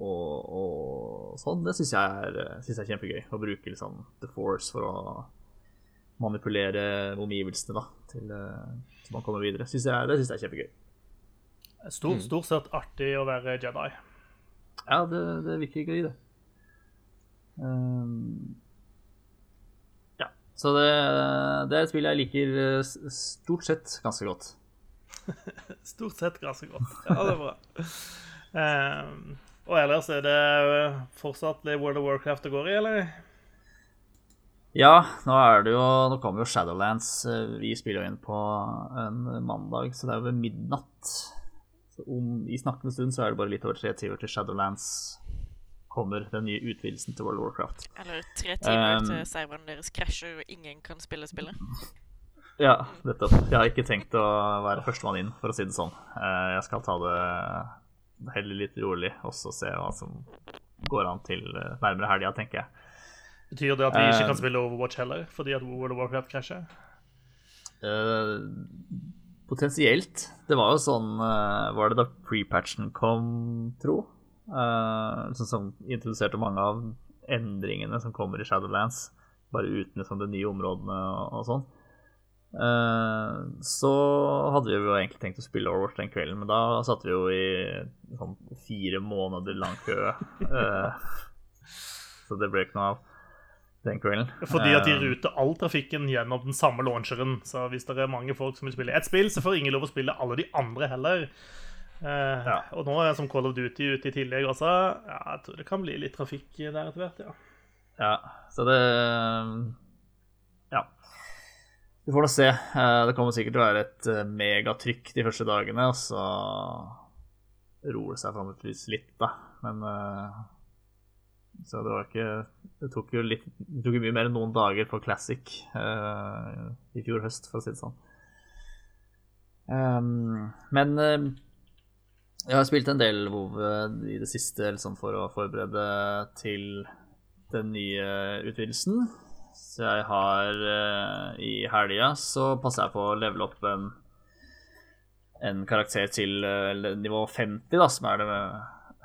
og, og sånn, det syns jeg, er- synes jeg er kjempegøy. Å bruke liksom The Force for å manipulere omgivelsene da, til til man kommer videre. Synes jeg, det syns jeg er kjempegøy. Stort, stort sett artig å være Jedi. Ja, det, det virker gøy, det. Um, ja. Så det, det er et spill jeg liker eh, stort sett ganske godt. Stort sett ganske godt. Ja, det er bra. Ehm, og ellers er det fortsatt litt World of Warcraft det går i, eller? Ja, nå er det jo Nå kommer jo Shadowlands. eh, Vi spiller jo inn på en mandag, så det er jo ved midnatt. Så om, I snakkende stund så er det bare litt over tre timer til Shadowlands kommer, den nye utvidelsen til World of Warcraft. Eller tre timer Um, til serveren deres krasjer og ingen kan spille spillet. Ja, nettopp. Jeg har ikke tenkt å være førstemann inn, for å si det sånn. Eh, Jeg skal ta det heller litt rolig, og så se hva som går an til eh, nærmere helga, tenker jeg. Betyr det at vi ikke Eh, kan spille Overwatch heller, fordi at World of Warcraft krasjer? Uh, potensielt. Det var jo sånn uh, Var det da pre-patchen kom, tro? Uh, sånn som introduserte mange av endringene som kommer i Shadowlands, bare uten liksom, de nye områdene og, og sånn. Eh, så hadde vi jo egentlig tenkt å spille Overwatch den kvelden, men da satt vi jo i sånn fire måneder lang kø. Uh, så det ble ikke noe av den kvelden. Fordi at de Eh, ruter all trafikken gjennom den samme launcheren. Så hvis det er mange folk som vil spille ett spill, så får ingen lov å spille alle de andre heller. Uh, Ja. Og nå er jeg som Call of Duty ute i tillegg også. Ja, jeg tror det kan bli litt trafikk der etter hvert, ja. Ja, så det. Vi får nå se. Eh, Det kommer sikkert til å være et eh, megatrykk de første dagene, og så roer det seg forhåpentligvis litt, da. Men eh, Så det var ikke Det tok jo litt Det tok mye mer enn noen dager på Classic uh, i fjor høst, for å si det sånn. Um, men uh, Jeg har spilt en del WoW i det siste liksom for å forberede til den nye utvidelsen. Så jeg har uh, I helga så passer jeg på å levele opp en, en karakter til uh, nivå 50, da, som er det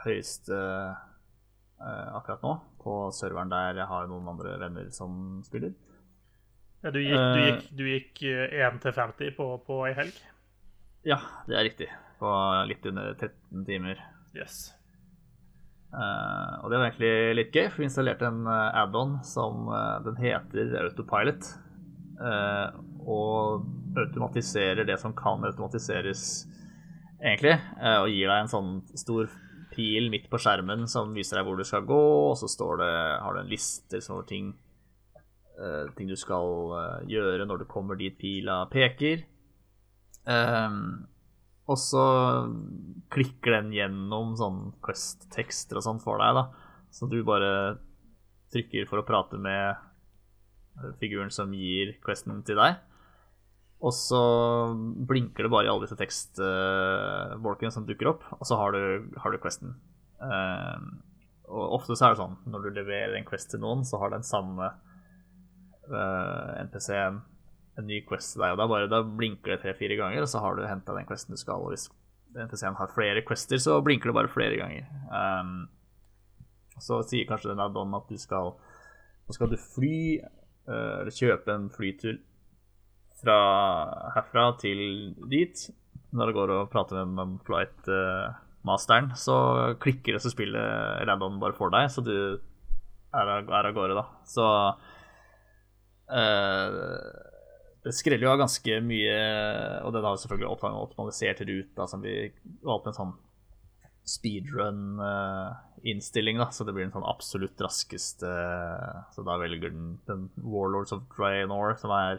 høyeste uh, akkurat nå, på serveren der jeg har noen andre venner som spiller. Ja, du gikk, du gikk, du gikk 1 til 50 på, på ei helg? Ja, det er riktig. På litt under 13 timer. Yes. Uh, og det var egentlig litt gøy, for vi installerte en uh, add-on som uh, den heter Autopilot. og automatiserer det som kan automatiseres, egentlig. og gir deg en sånn stor pil midt på skjermen som viser deg hvor du skal gå, og så det, har du en liste over ting, ting du skal gjøre når du kommer dit pila peker. Um, og så klikker den gjennom sånn Quest-tekster og sånn for deg, da. Så du bare trykker for å prate med figuren som gir questen til deg. Og så blinker det bare i alle disse tekstbolkene som dukker opp, og så har du, har du questen. Uh, og ofte så er det sånn når du leverer en quest til noen, så har den samme uh, NPC-en en ny quest til deg. og Da, bare, da blinker det tre-fire ganger, og så har du henta den questen du skal. Og hvis NPC-en har flere quester, så blinker det bare flere ganger. Um, så sier kanskje den add-on at du skal skal du fly, uh, eller kjøpe en flytur fra herfra til dit. Når det går og prater med flight-masteren, uh, så klikker det så spiller add-on bare for deg, så du er av, er av gårde, da. Så uh, det skreller jo av ganske mye, og den har selvfølgelig optimalisert ruta som vi valgte en sånn speedrun-innstilling, da, så det blir en sånn absolutt raskeste Så da velger den, den Warlords of Draenor, som er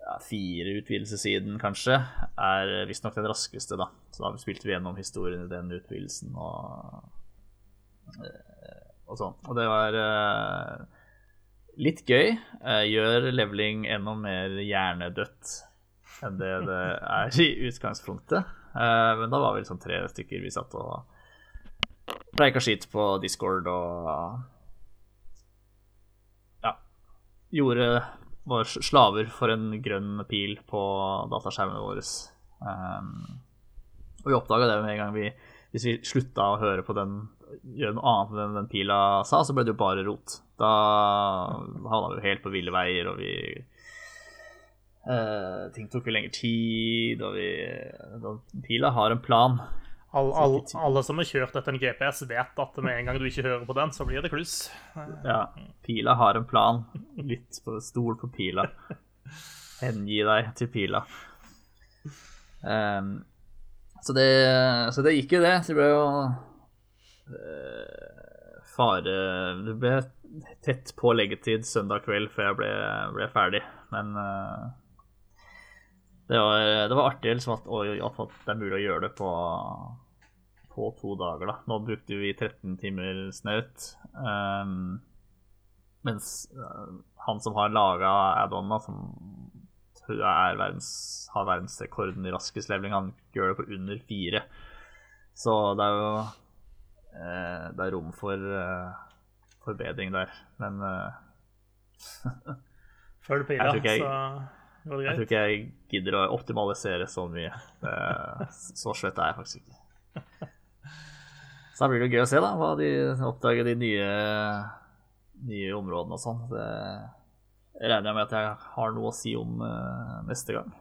ja, fire utvidelsessiden, kanskje, er visstnok den raskeste, da. Så da spilte vi gjennom historien i den utvidelsen og, og sånn. Og det var litt gøy. Eh, gjør leveling enda mer hjernedødt enn det det er i utgangspunktet. Eh, men da var vi liksom tre stykker vi satt og preika skit på Discord og ja gjorde var slaver for en grønn pil på dataskjermene våre. Um, og vi oppdaga det med en gang vi Hvis vi slutta å høre på den gjøre noe annet enn den pila sa, så ble det jo bare rot. Da havna vi jo helt på ville veier, og vi uh, Ting tok jo lengre tid, og vi da, Pila har en plan. All, all, alle som har kjørt etter en GPS, vet at med en gang du ikke hører på den, så blir det kluss. Ja. Pila har en plan. Litt på stol på pila. Hengi deg til pila. Um, så, det, så det gikk jo, det. Så Det ble jo Eh, fare Det ble tett på leggetid søndag kveld før jeg ble, ble ferdig, men uh, det, var, det, var, artig liksom, at, at, det er mulig å gjøre det på, på to dager. Da. Nå brukte vi 13 timer snaut. Um, mens uh, han som har laga add-onna, som verdens, har verdensrekorden i raskest leveling, han gjør det på under fire. Så det er jo uh, det er rom for forbedring der, men uh, Følg pila, så går det greit. Jeg tror ikke jeg gidder å optimalisere så mye. så svett er jeg faktisk ikke. Så da blir det gøy å se da, hva de oppdager de nye, nye områdene og sånn. Det regner jeg med at jeg har noe å si om neste gang.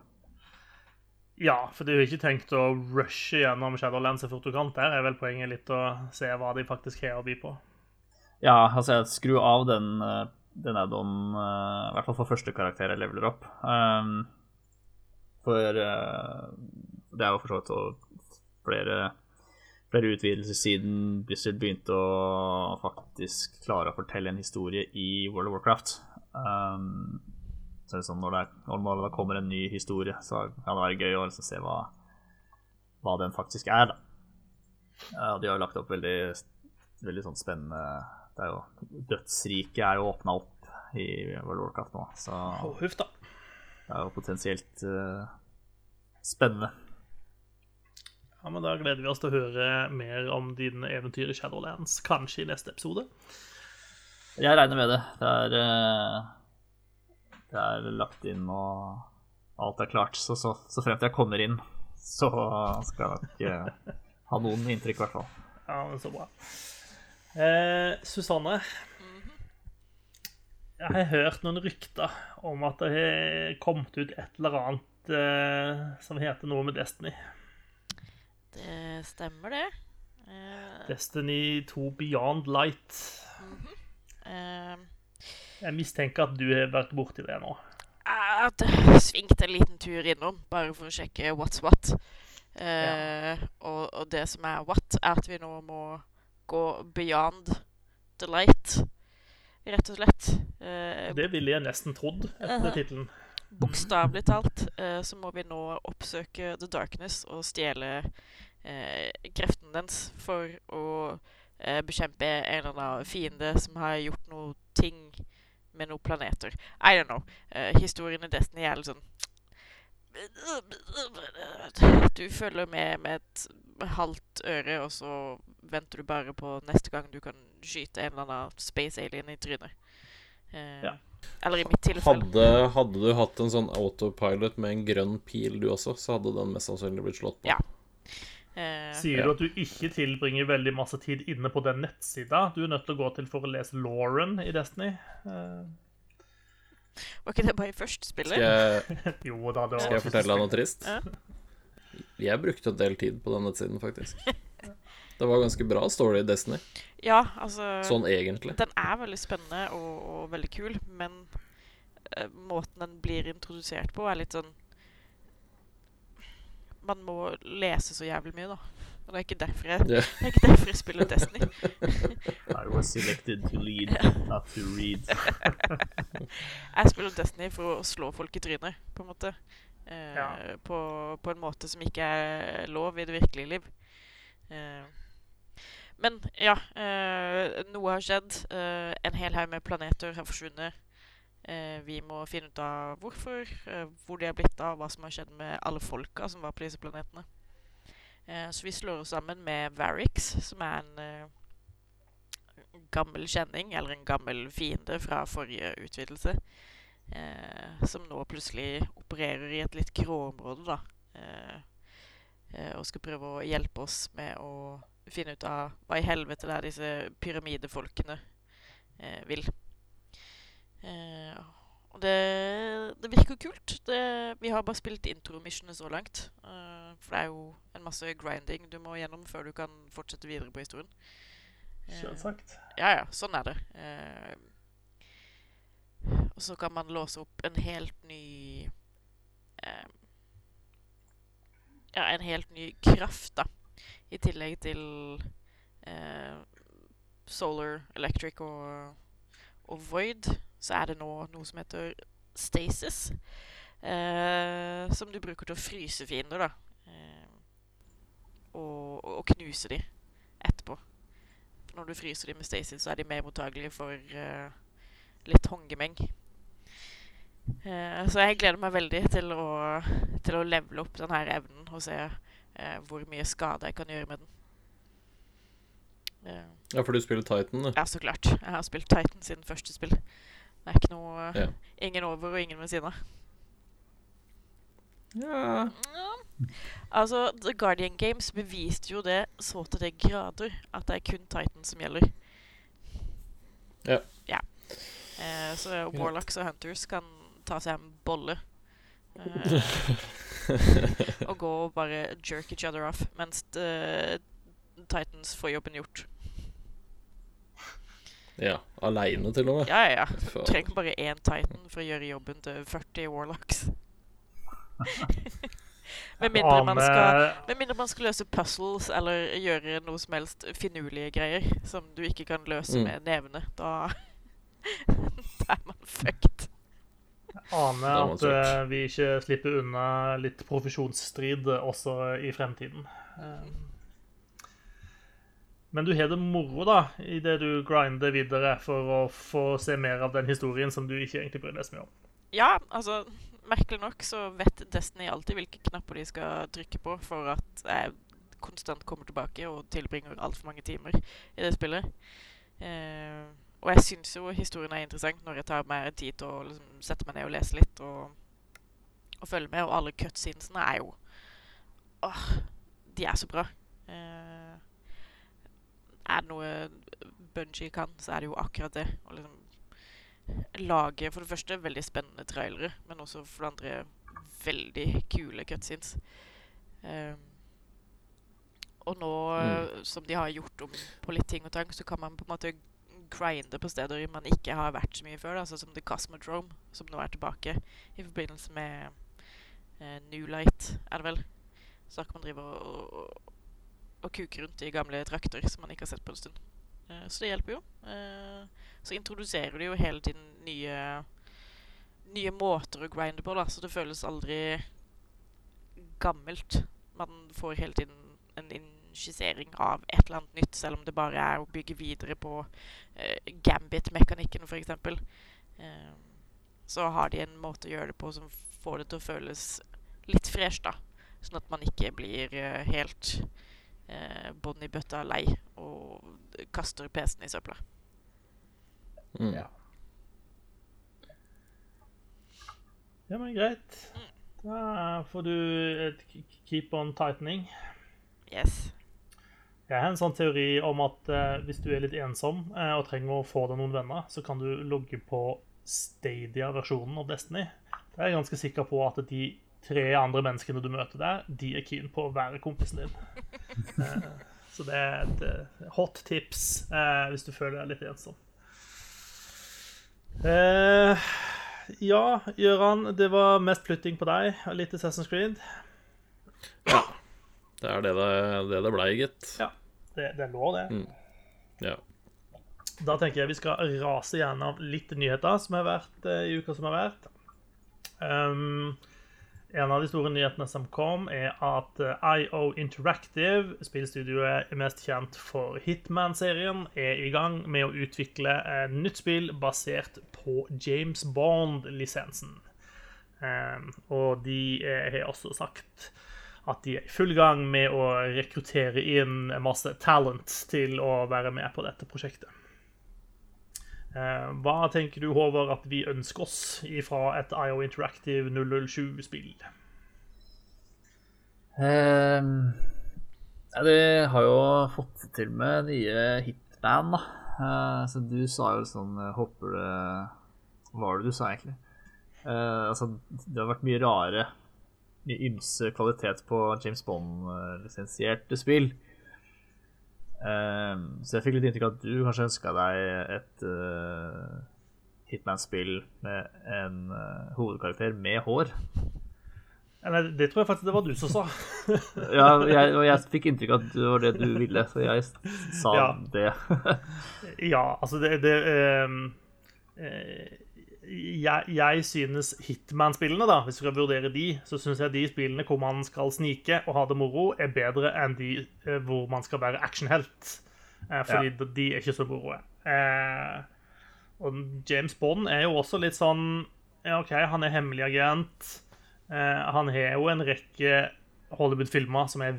Ja, for du har ikke tenkt å rushe gjennom Shadowlands så fort du kan. Der er vel poenget litt å se hva de faktisk har å by på. Ja, altså jeg skru av den, eh, den add-on, eh, i hvert fall for første karakter jeg leveler opp. Um, for uh, det er jo for så vidt flere, flere utvidelser siden Blizzard begynte å faktisk klare å fortelle en historie i World of Warcraft. Um, så liksom når, det er, når, det kommer en ny historie, så kan det være gøy å liksom se hva, hva, den faktisk er. Da. Uh, de har jo lagt opp veldig, veldig sånn spennende det er jo, Dødsriket er jo åpna opp i World of Warcraft nå, så oh, huff da. det er jo potensielt uh, spennende. Ja, men Da gleder vi oss til å høre mer om dine eventyr i Shadowlands, kanskje i neste episode. Jeg regner med det. Det er, uh, det er lagt inn og alt er klart. Så, så, så fremt jeg kommer inn, så skal jeg nok uh, ha noen inntrykk, i hvert fall. Ja, men så bra. Eh, Susanne, jeg har hørt noen rykter om at det har kommet ut et eller annet eh, som heter noe med Destiny. Det stemmer, det. Eh, Destiny 2 Beyond Light. eh, Jeg mistenker at du har vært borti det nå. at jeg svingte en liten tur innom, bare for å sjekke what's what. Eh, og, og det som er what, er at vi nå må gå beyond the light, rett og slett. Eh, Det ville jeg nesten trodd etter Aha. tittelen. Bokstavelig talt eh, så må vi nå oppsøke The Darkness og stjele eh, kreften dens for å eh, bekjempe en eller annen fiende som har gjort noe ting med noen planeter. I don't know. Eh, historien i Destiny er litt sånn Du følger med med et halvt øre, og så venter du bare på neste gang du kan skyte en eller annen space alien i trynet. Eh, Ja. Eller i mitt tilfelle. Hadde, hadde du hatt en sånn autopilot med en grønn pil, du også, så hadde den mest sannsynlig blitt slått på. Ja. Eh, Sier du at du ikke tilbringer veldig masse tid inne på den nettsida du er nødt til å gå til for å lese Lauren i Destiny? Eh, Var ikke det bare i første spillet? Skal jeg, jo da, det var skal jeg fortelle deg noe trist? Ja. Jeg brukte en del tid på den nettsiden, faktisk. Det var ganske bra story i Destiny, Ja, altså sånn egentlig. Den er veldig spennende og, og veldig kul, men uh, måten den blir introdusert på, er litt sånn Man må lese så jævlig mye, da. Og det er ikke derfor jeg, yeah. det er ikke derfor jeg spiller Destiny. I was selected to lead, not to read. Jeg spiller Destiny for å slå folk i trynet, på en måte. Eh, Ja. på, på en måte som ikke er lov i det virkelige liv. Eh, men ja, eh, noe har skjedd. Eh, en hel haug med planeter har forsvunnet. Vi må finne ut av hvorfor, hvor de er blitt av, hva som har skjedd med alle folka som var på disse planetene. Så vi slår oss sammen med Varix, som er en gammel kjenning, eller en gammel fiende fra forrige utvidelse. Eh, som nå plutselig opererer i et litt gråområde, da. Eh, eh, og skal prøve å hjelpe oss med å finne ut av hva i helvete det er disse pyramidefolkene eh, vil. Eh, og det, det virker kult. Det, vi har bare spilt intro-missionet så langt. Eh, for det er jo en masse grinding du må gjennom før du kan fortsette videre på historien. Selvsagt. ja, ja, sånn er det. Eh, og så kan man låse opp en helt ny eh, Ja, en helt ny kraft, da. I tillegg til eh, Solar, Electric og, og Void, så er det nå noe som heter Stasis. Eh, som du bruker til å fryse fiender, da. Eh, og, og knuse de etterpå. Når du fryser de med Stasis, så er de mer mottagelige for eh, litt hongemeng. Eh, så jeg gleder meg veldig til å, til å levele opp denne evnen og se eh, hvor mye skade jeg kan gjøre med den. Eh, Ja, for du spiller Titan, du. ja, så klart. Jeg har spilt Titan siden første spill. Det er ikke noe Ja. Ingen over og ingen ved siden av. Ja. Ja. Altså, The Guardian Games beviste jo det så til de grader at det er kun Titan som gjelder. Ja. Ja. Eh, så Warlocks og Hunters kan ta seg en bolle. Eh, og gå og bare jerk each other off, mens eh, Titans får jobben gjort. ja. Aleine, til og med. Ja, ja, Du Trenger bare én Titan for å gjøre jobben til 40 Warlocks. Med mindre man skal Med mindre man skal løse puzzles eller gjøre noe som helst finurlige greier som du ikke kan løse Mm. med nevene. Da, da er man fucked. Ane Det at eh, vi ikke slipper unna litt profesjonsstrid også i fremtiden. Eh, Men du har det moro, da, idet du grinder videre for å få se mer av den historien som du ikke egentlig bryr deg så mye om. Ja, altså Merkelig nok så vet Destiny alltid hvilke knapper de skal trykke på for at jeg konstant kommer tilbake og tilbringer altfor mange timer i det spillet. Eh, og jeg syns jo historien er interessant når jeg tar meg tid til å liksom, sette meg ned og lese litt og, og følge med. Og alle cutscenesene er jo Åh, de er så bra. Eh, er det noe Bungie kan, så er det jo akkurat det. Å liksom lage for det første veldig spennende trailere, men også for det andre veldig kule cutscenes. Eh, og nå Mm. som de har gjort om på litt ting og tang, så kan man på en måte grinde på steder man ikke har vært så mye før. Sånn som The Cosmodrome, som nå er tilbake i forbindelse med eh, New Light, er det vel. Så kan man drive og, og, og kuke rundt i gamle trakter som man ikke har sett på en stund. Eh, så det hjelper jo. Eh, så introduserer de jo hele tiden nye nye måter å grinde på, da, så det føles aldri gammelt. Man får hele tiden en injisering av et eller annet nytt, selv om det bare er å bygge videre på eh, gambit-mekanikken, f.eks. Eh, så har de en måte å gjøre det på som får det til å føles litt fresh, da. Sånn at man ikke blir eh, helt eh, bånn i bøtta lei og kaster PC-en i søpla. Mm. Ja. Ja, men greit. Da får du et keep on tightening. Yes. Jeg har en sånn teori om at eh, hvis du er litt ensom eh, og trenger å få deg noen venner, så kan du logge på Stadia-versjonen av Destiny. Da er jeg ganske sikker på at de tre andre menneskene du møter der, de er keen på å være kompisen din. Eh, så det er et eh, hot tips eh, hvis du føler deg litt ensom. Eh, ja, Gøran, det var mest flytting på deg og litt Assassin's Creed. Det er det det, det, det blei, gitt. Ja, det, det lå, det. det. Ja. Da tenker jeg vi skal rase gjennom litt nyheter som har vært eh, i uka som har vært. Um, en av de store nyhetene som kom, er at eh, IO Interactive, spillstudioet mest kjent for Hitman-serien, er i gang med å utvikle et nytt spill basert på James Bond-lisensen. Um, og de eh, har også sagt at de er i full gang med å rekruttere inn masse talent til å være med på dette prosjektet. Eh, Hva tenker du, Håvard, at vi ønsker oss fra et IO Interactive 007-spill? Um, ja, de har jo fått til med nye hitband, da. Uh, så du sa jo sånn eh, Håper det Hva var det du sa, egentlig? Uh, altså, det har vært mye rare ymse kvalitet på James Bond-lisensierte spill. Ehm, så jeg fikk litt inntrykk av at du kanskje ønska deg et uh, Hitman-spill med en uh, hovedkarakter med hår. Nei, det tror jeg faktisk det var du som sa. Ja, jeg, og jeg fikk inntrykk av at det var det du ville, så jeg sa Ja. det. Ja, altså det, det um, eh, jeg, jeg synes Hitman-spillene, da, hvis du skal vurdere de, så syns jeg de spillene hvor man skal snike og ha det moro, er bedre enn de eh, hvor man skal være actionhelt. Eh, fordi de- de er ikke så moro. Eh, og James Bond er jo også litt sånn ja, OK, han er hemmelig agent. Eh, han har jo en rekke Hollywood-filmer er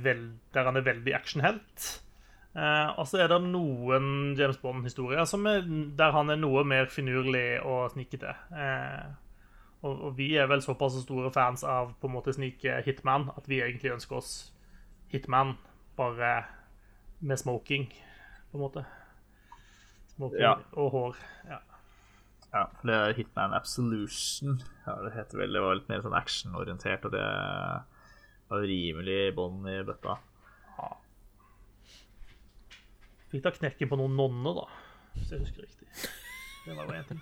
der han er veldig actionhelt. Eh, og så er det noen James Bond-historier er, der han er noe mer finurlig og snikete. Eh, og, og vi er vel såpass store fans av på en måte snike Hitman at vi egentlig ønsker oss Hitman bare med smoking, på en måte. Smoking Ja. og hår. Ja. Ja, det er Hitman Absolution. Ja, det heter vel Det var litt mer sånn actionorientert, og det var rimelig bånd i bøtta. Fikk da knekken på noen nonner, da, hvis jeg husker riktig. Det var jo en ting.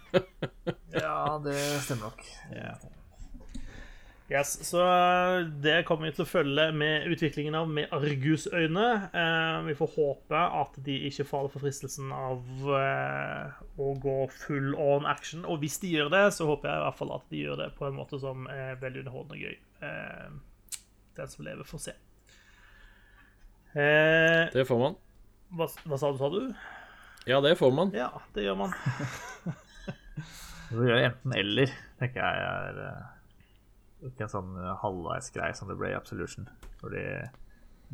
Ja, det stemmer nok. Yes, så det kommer vi til å følge med utviklingen av med argusøyne. Eh, vi får håpe at de ikke faller for fristelsen av eh, å gå full on action. Og hvis de gjør det, så håper jeg i hvert fall at de gjør det på en måte som er veldig underholdende og gøy. Eh, den som lever, får se. Eh, Det får man. Hva, hva sa du, sa du? Ja, det får man. Ja, det gjør man. det gjør enten eller, tenker jeg er eh, ikke en sånn eh, halvveisgreie som det ble i Absolution. Hvor de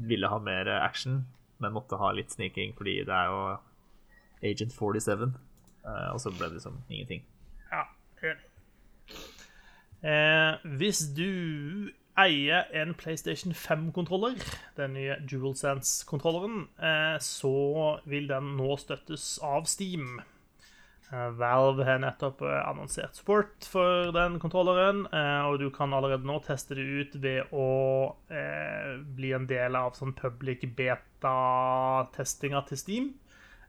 ville ha mer action, men måtte ha litt sniking fordi det er jo Agent 47. Eh, og så ble det liksom ingenting. Ja, enig. Eh, hvis du eier en PlayStation 5-kontroller, den nye DualSense-kontrolleren, eh, så vil den nå støttes av Steam. Eh, Valve har nettopp eh, annonsert support for den kontrolleren, og du kan allerede nå teste det ut ved å bli en del av sånn public beta-testinga til Steam.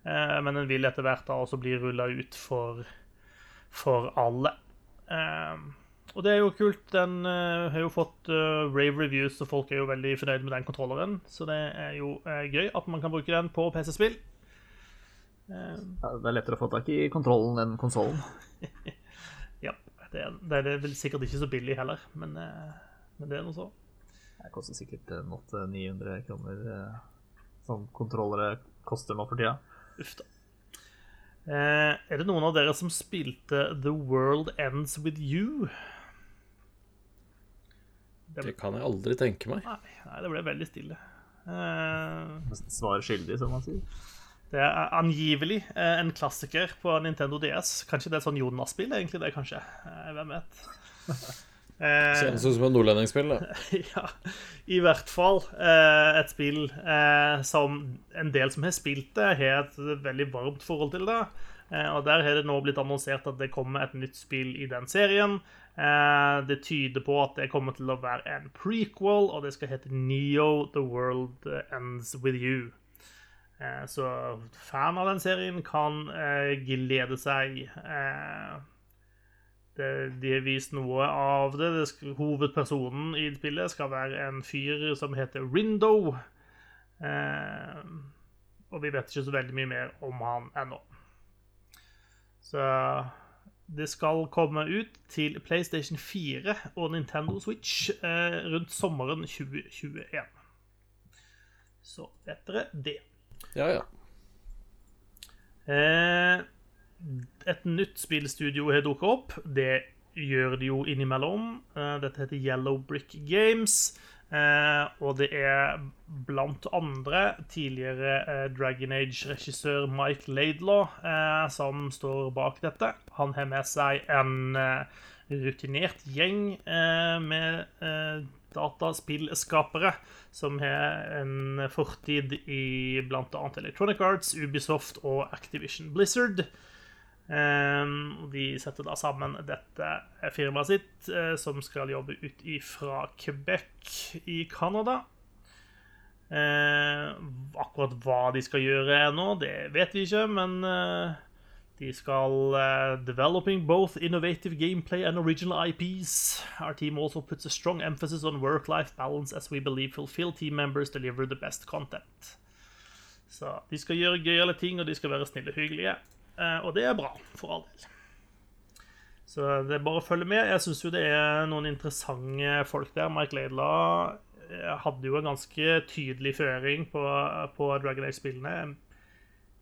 Men den vil etter hvert da også bli rulla ut for, for alle. Og det er jo kult. Den uh, har jo fått uh, rave reviews, og folk er jo veldig fornøyd med den kontrolleren. Så det er jo eh, gøy at man kan bruke den på PC-spill. Ja, det er lettere å få tak i kontrollen enn konsollen. ja. Det er, det er vel sikkert ikke så billig heller, men, men det er noe så. Det koster sikkert eh, 800-900 kroner. som kontrollere koster nå for tida. Uff da. Eh, er det noen av dere som spilte The World Ends With You? Det Det kan jeg aldri tenke meg. Nei, nei det ble veldig stille. Eh, Svar skyldig, som man sier. det er angivelig eh, en klassiker på Nintendo DS. Kanskje det er sånn Jonas-spill, egentlig, det, kanskje. Eh, hvem vet. Eh, Kjennes ut som et nordlendingsspill. da. ja, i hvert fall eh, et spill eh, som en del som har spilt det, har et veldig varmt forhold til det. Eh, og der har det nå blitt annonsert at det kommer et nytt spill i den serien. Eh, det tyder på at det kommer til å være en prequel, og det skal hete Neo The World Ends With You. Eh, så fan av den serien kan eh, glede seg. Det, de har vist noe av det. det skal, hovedpersonen i spillet skal være en fyr som heter Rindo. Og vi vet ikke så veldig mye mer om han ennå. Så det skal komme ut til PlayStation 4 og Nintendo Switch eh, rundt sommeren 2021. Så vet dere det. Ja, ja. Eh, et nytt spillstudio har dukket opp. Det gjør de jo innimellom. Eh, dette heter Yellow Brick Games. Eh, og det er blant andre tidligere eh, Dragon Age-regissør Mike Laidlaw eh, som står bak dette. Han har med seg en rutinert gjeng med dataspillskapere som har en fortid i bl.a. Electronic Arts, Ubisoft og Activision Blizzard. Um, de setter da sammen dette firmaet sitt, eh, som skal jobbe ut fra Quebec i Canada. Eh, akkurat hva de skal gjøre nå, det vet vi ikke, men eh, de skal eh, Developing both innovative gameplay and original IPs. Our team also puts a strong emphasis on work-life balance as we believe fulfilled team members deliver the best content. Så de skal gjøre gøyale ting, og de skal være snille og hyggelige. Eh, og det er bra, for all del. Så det er bare å følge med. Jeg syns jo det er noen interessante folk der. Mike Laidlaw eh, hadde jo en ganske tydelig føring på, på Dragon Age-spillene.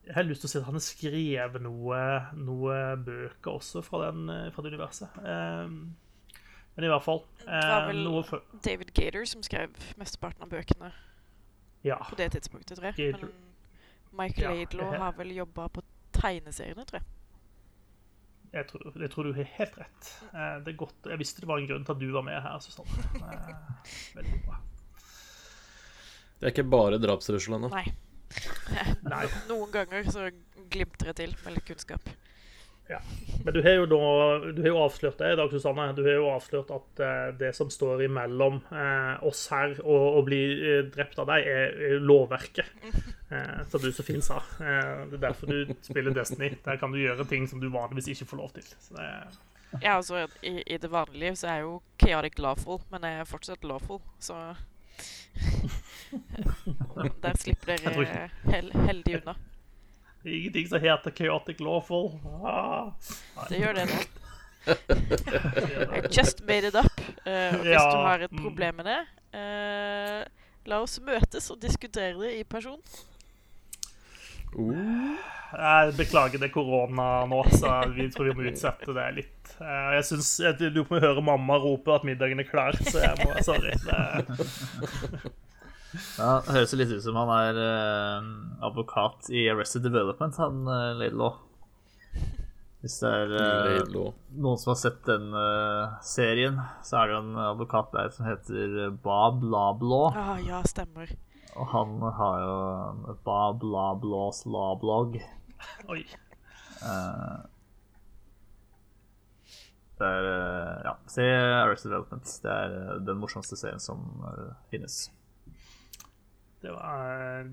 Jeg har lyst til å si at han har skrevet noe, noe bøker også fra, den, fra det universet. Eh, men i hvert fall Det var eh, vel David Gator som skrev mesteparten av bøkene Ja. på det tidspunktet, tror jeg. Gator. Men Mike Laidlaw ja. har vel jobba på tegneseriene, tror jeg. Jeg tror, jeg tror du har helt rett. Eh, det er godt. Jeg visste det var en grunn til at du var med her. Susanne. Eh, veldig bra. Det er ikke bare drapstruslene. Nei. Nei. Noen ganger så glimter det til med litt kunnskap. Men du har jo, da, du har jo avslørt det i dag, Susanne. Du har jo avslørt at uh, det som står imellom uh, oss her og å bli uh, drept av deg, er, er lovverket. Eh, som du så fint sa. Eh, det er derfor du spiller Destiny. Der kan du gjøre ting som du vanligvis ikke får lov til. Så det, Ja, altså, i, I det vanlige liv så er jeg jo chaotic lawful, men jeg er fortsatt lawful, så Der slipper dere hel heldig unna. Det er ingenting som heter chaotic lawful. Ah. Det gjør det nå. I just made it up. Uh, og hvis Ja, du har et mm. problem med det, uh, la oss møtes og diskutere det i person. Uh, Jeg beklager det er korona nå, så vi tror vi må utsette det litt. Eh, Jeg synes, Du må hører mamma rope at middagen er klar, så jeg må Sorry. Det, Ja, det høres litt ut som han er eh, advokat i Arrested Development, han uh, Laidlaw. Hvis det er eh, noen som har sett den eh, serien, så er det jo en advokat der som heter Bob Lablaw. Ah, ja, stemmer. Og han har jo Bob Lablaws Lablog. Oi. Eh, det er eh, Ja, se Arrested Development. Det er eh, den morsomste serien som eh, finnes. Det var, eh,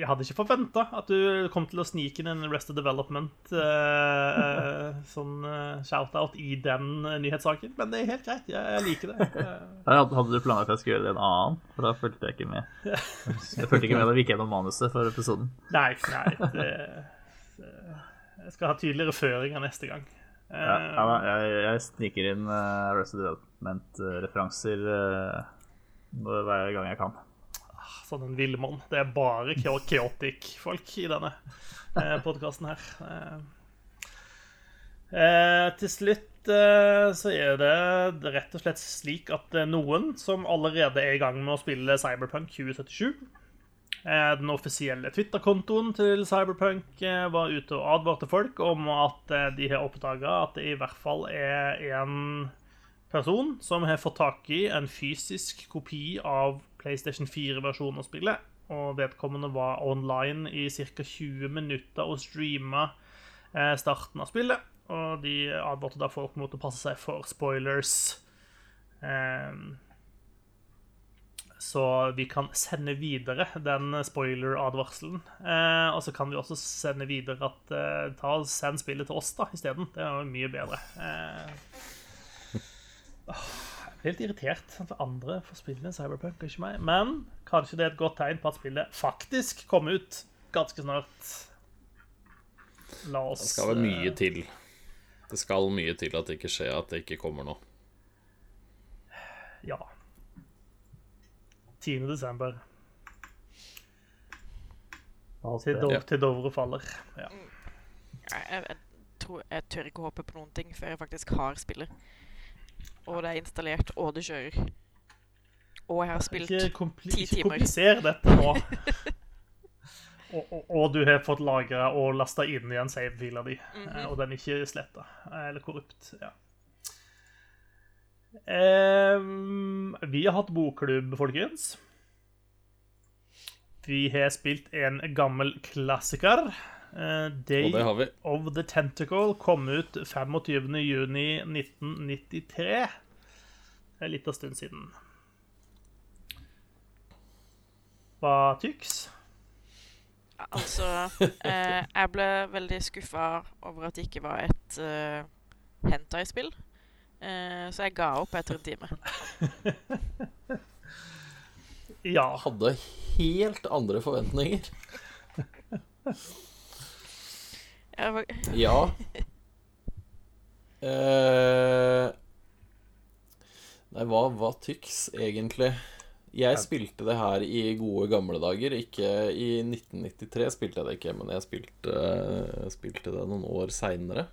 jeg hadde ikke forventa at du kom til å snike inn en Arrested Development eh, eh, sånn eh, shout-out i den nyhetssaken, men det er helt greit. Jeg, jeg liker det. Eh, Hadde du planlagt at jeg skulle gjøre en annen? For da fulgte jeg ikke med. Jeg fulgte ikke med da vi gikk gjennom manuset for episoden. Nei, nei det, det, Jeg skal ha tydeligere føringer neste gang. Ja, ja, jeg, jeg sniker inn uh, Arrested Development-referanser uh, hver gang jeg kan. Sånn en villmann. Det er bare chao- chaotic-folk i denne eh, podkasten her. Eh, eh, til slutt eh, så er det rett og slett slik at er noen som allerede er i gang med å spille Cyberpunk 2077. Eh, den offisielle Twitter-kontoen til Cyberpunk eh, var ute og advarte folk om at eh, de har oppdaga at det i hvert fall er en person som har fått tak i en fysisk kopi av PlayStation 4-versjonen av spillet. Og vedkommende var online i ca. 20 minutter og streama eh, starten av spillet. Og de advarte da folk mot å passe seg for spoilers. Eh, så vi kan sende videre den spoiler-advarselen. Eh, og så kan vi også sende videre at eh, ta og send spillet til oss da isteden. Det er jo mye bedre. Helt irritert for andre får spille Cyberpunk, ikke meg. Men kanskje det er et godt tegn på at spillet faktisk kommer ut ganske snart. La oss Det skal vel mye eh, til. Det skal mye til at det ikke skjer at det ikke kommer nå. Ja. 10. desember. Til, Dov Ja. til Dovre faller. Ja. Jeg, jeg, jeg, tror, jeg tør ikke håpe på noen ting før jeg faktisk har spillet. Og det er installert, og det kjører. Og jeg har spilt ti timer. ti ikke kompliser dette nå. og, og, og du har fått lagra og lasta inn igjen save-fila di, -hmm. og den er ikke sletta eller korrupt. Ja. Um, vi har hatt bokklubb, folkens. Vi har spilt en gammel klassiker. Eh, Day Og det har vi. of the Tentacle kom ut 25.6.1993. Det er litt av stund siden. Hva tyks? Altså eh, Jeg ble veldig skuffa over at det ikke var et uh, hentai-spill. Eh, så jeg ga opp etter en time. Ja. Hadde helt andre forventninger. Ja. Uh, nei, hva, var tyks, egentlig? Jeg spilte det her i gode gamle dager. Ikke i 1993 spilte jeg det ikke, men jeg spilte, eh, spilte det noen år seinere.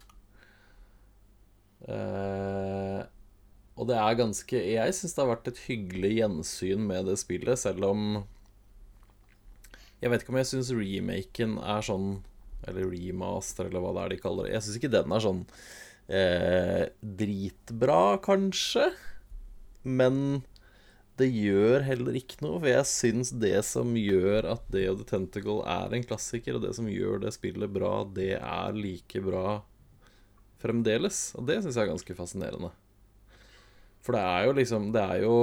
Uh, og det er ganske Jeg syns det har vært et hyggelig gjensyn med det spillet, selv om Jeg vet ikke om jeg syns remaken er sånn Eller remaster, eller hva det er de kaller det. Jeg syns ikke den er sånn eh, dritbra, kanskje. Men det gjør heller ikke noe, for jeg syns det som gjør at Day of the Tentacle er en klassiker, og det som gjør det spillet bra, det er like bra fremdeles. Og det syns jeg er ganske fascinerende. For det er jo liksom Det er jo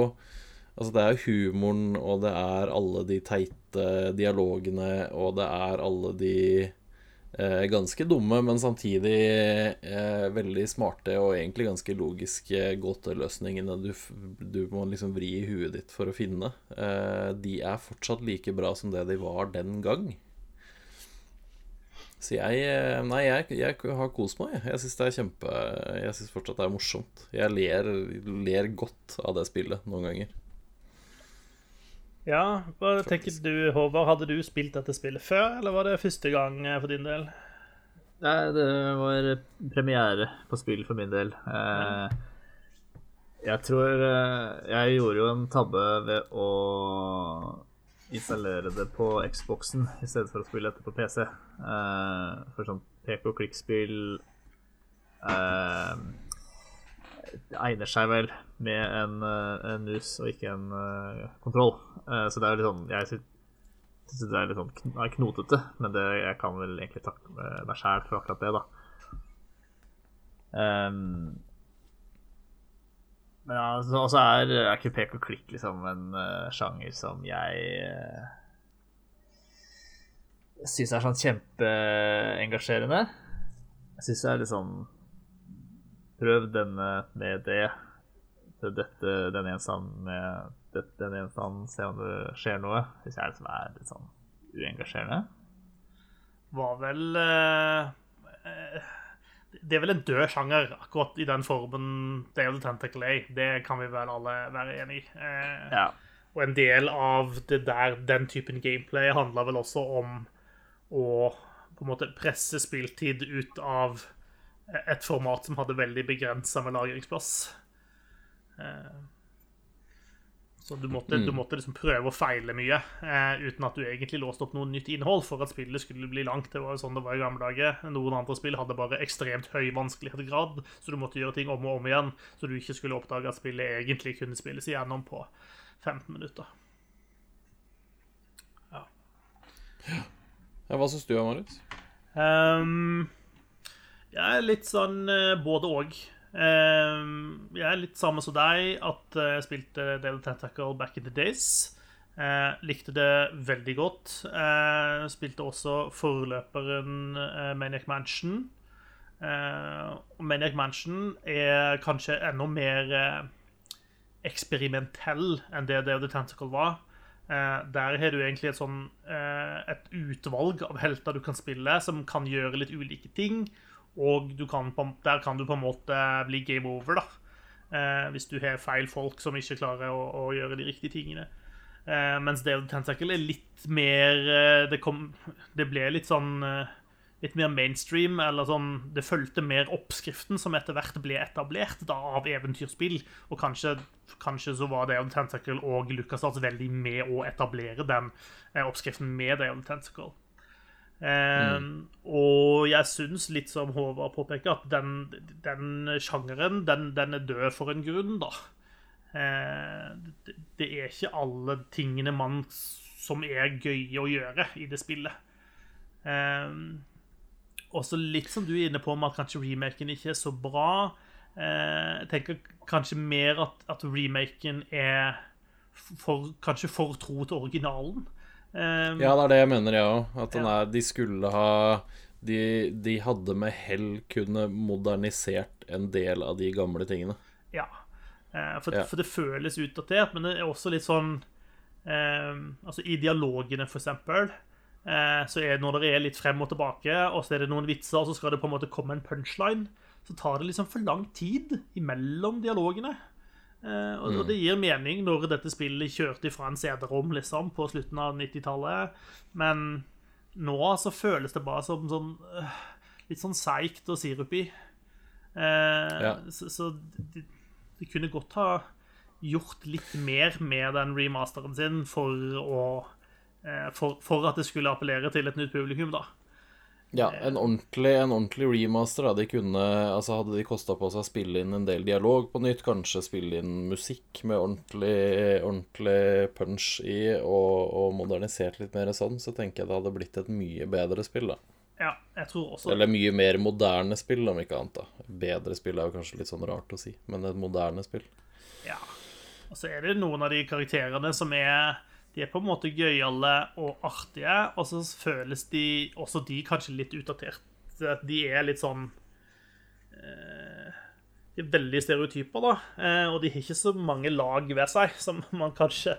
Altså, det er humoren, og det er alle de teite dialogene, og det er alle de ganske dumme, men samtidig eh, veldig smarte og egentlig ganske logiske gåteløsningene du, du må liksom vri i huet ditt for å finne. Eh, de er fortsatt like bra som det de var den gang. Så jeg eh, Nei, jeg, jeg har kost meg. Jeg syns det er kjempe Jeg syns fortsatt det er morsomt. Jeg ler, ler godt av det spillet noen ganger. Ja. Hva tenker du, Håvard? Hadde du spilt dette spillet før, eller var det første gang eh, for din del? Nei, det var premiere på spill for min del. Eh, jeg tror eh, Jeg gjorde jo en tabbe ved å installere det på Xboxen i stedet for å spille dette på PC. For sånn pek og klikk-spill egner seg vel med en, eh, en mus og ikke en uh, kontroll. Uh, så det er litt sånn Jeg syns det er litt sånn kn knotete, men det, jeg kan vel egentlig takke meg sjæl for akkurat det, da. Um, men ja, så er, er ikke pek og klikk liksom en uh, sjanger som jeg uh, syns er sånn kjempeengasjerende. Jeg syns det er litt sånn Prøv denne med det. Dette, denne gjenstanden med dette, denne gjenstanden. Se om det skjer noe. Hvis jeg er, som er litt sånn uengasjerende. Var vel uh, Det er vel en død sjanger, akkurat i den formen Day of the Tentacle A. Det kan vi vel alle være enig i. Uh, Ja. Og en del av det der, den typen gameplay handler vel også om å på en måte presse spiltid ut av et format som hadde veldig begrensa med lagringsplass. Eh, Så du måtte, du måtte liksom prøve å feile mye eh, uten at du egentlig låste opp noe nytt innhold for at spillet skulle bli langt. Det var jo sånn det var i gamle dager. Noen andre spill hadde bare ekstremt høy vanskelighetsgrad, så du måtte gjøre ting om og om igjen, så du ikke skulle oppdage at spillet egentlig kunne spilles igjennom på 15 minutter. Ja, ja. hva syns du, om Marius? Ehm, jeg er litt sånn eh, både og. Ehm, jeg er litt samme som deg, at eh, jeg spilte Devil Tentacle back in the days. Eh, likte det veldig godt. Spilte også forløperen Maniac Mansion. Maniac Mansion er kanskje enda mer eksperimentell enn det Day of the Tentacle var. Eh, der har du egentlig et, sånn, eh, et utvalg av helter du kan spille, som kan gjøre litt ulike ting. Og kan der kan du på en måte bli game over, da. Eh, hvis du har feil folk som ikke klarer å, å gjøre de riktige tingene. Eh, mens the Tentacle er litt mer eh, det, kom, det ble litt sånn eh, Litt mer mainstream, eller sånn Det fulgte mer oppskriften som etter hvert ble etablert da, av eventyrspill. Og kanskje, kanskje så var the Tentacle og LucasArts veldig med å etablere den eh, oppskriften med Day of the Tentacle. Eh, Og jeg syns, litt som Håvard påpeker, at den, den sjangeren den, den er død for en grunn, da. Uh, det, det er ikke alle tingene man som er gøye å gjøre i det spillet. Eh, også litt som du er inne på, med at kanskje remaken ikke er så bra. Eh, jeg tenker kanskje mer at, at remaken er for, kanskje for tro til originalen. Eh, Ja, det er det jeg mener, jeg òg. At den er, de skulle ha de, de hadde med hell kunne modernisert en del av de gamle tingene. Ja. Eh, For, Ja. for det føles utdatert, men det er også litt sånn eh, Altså, i dialogene, for eksempel, eh, så er det når det er litt frem og tilbake, og så er det noen vitser, og så skal det på en måte komme en punchline, så tar det liksom for lang tid imellom dialogene. Eh, og, og det gir mening når dette spillet kjørte fra en CD-rom liksom, på slutten av 90-tallet, men nå så føles det bare som sånn uh, Litt sånn seigt og sirupy. Uh, Ja. Så, så de, de kunne godt ha gjort litt mer med den remasteren sin for å eh, for, for at det skulle appellere til et nytt publikum, da. Ja, en ordentlig, en ordentlig remaster. Da. De kunne, altså hadde de kosta på seg å spille inn en del dialog på nytt, kanskje spille inn musikk med ordentlig, ordentlig punch i, og, og modernisert litt mer sånn, så tenker jeg det hadde blitt et mye bedre spill. da. Ja, jeg tror også Eller mye mer moderne spill, om ikke annet. da. Bedre spill er jo kanskje litt sånn rart å si, men et moderne spill. Ja. Og så er det noen av de karakterene som er De er på en måte gøyale og artige, og så føles de også de kanskje litt utdatert. De er litt sånn eh, De er veldig stereotyper, da. Eh, og de har ikke så mange lag ved seg som man kanskje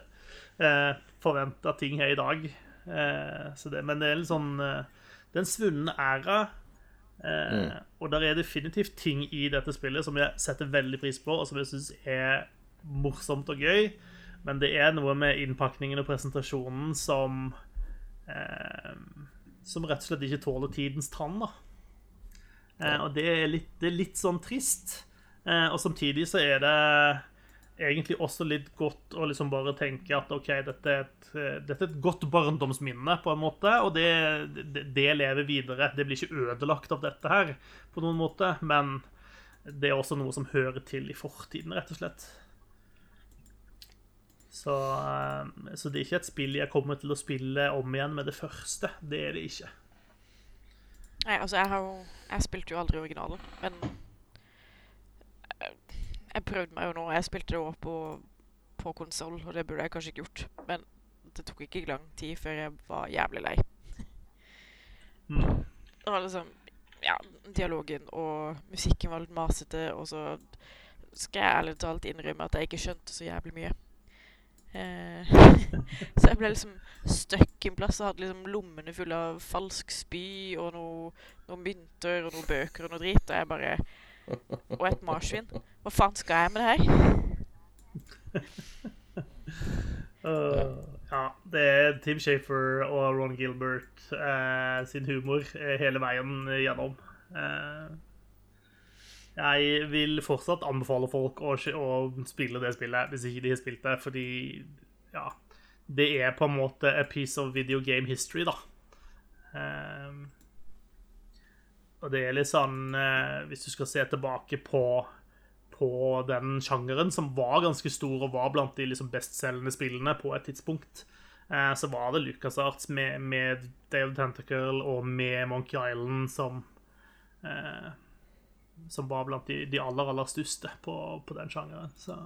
eh, forventer at ting her i dag. Eh, så det, men det er litt sånn Det er en svunnen æra. Eh, Og der er definitivt ting i dette spillet som jeg setter veldig pris på, og som jeg syns er morsomt og gøy. Men det er noe med innpakningen og presentasjonen som eh, Som rett og slett ikke tåler tidens tann, da. Eh, og det er, litt, det er litt sånn trist. Eh, og samtidig så er det egentlig også litt godt å liksom bare tenke at OK, dette er et, eh, dette er et godt barndomsminne, på en måte, og det, det, det lever videre. Det blir ikke ødelagt av dette her, på noen måte, men det er også noe som hører til i fortiden, rett og slett. Så, eh, så det er ikke et spill jeg kommer til å spille om igjen med det første. Det er det ikke. Nei, altså, jeg har jo Jeg spilte jo aldri originalen, men eh, jeg prøvde meg jo nå. Jeg spilte det også på, på konsoll, og det burde jeg kanskje ikke gjort. Men det tok ikke lang tid før jeg var jævlig lei. Mm. Var liksom Ja, dialogen og musikken var litt masete, og så skal jeg ærlig talt innrømme at jeg ikke skjønte så jævlig mye. Eh, så jeg ble liksom stuck en plass og hadde liksom lommene fulle av falsk spy og noe, noen mynter og noen bøker og noe drit, og jeg bare Og et marsvin. Hva faen skal jeg med det her? Uh, ja, det er Tim Shafer og Ron Gilbert uh, sin humor eh, hele veien gjennom. Eh, jeg vil fortsatt anbefale folk å, å, spille det spillet hvis ikke de har spilt det, fordi ja, det er på en måte a piece of video game history, da. Um, og det er litt sånn uh, Hvis du skal se tilbake på på den sjangeren, som var ganske stor og var blant de liksom bestselgende spillene på et tidspunkt, eh, så var det LucasArts med, med Day Tentacle og med Monkey Island som eh, Som var blant de, de aller, aller største på, på den sjangeren. Så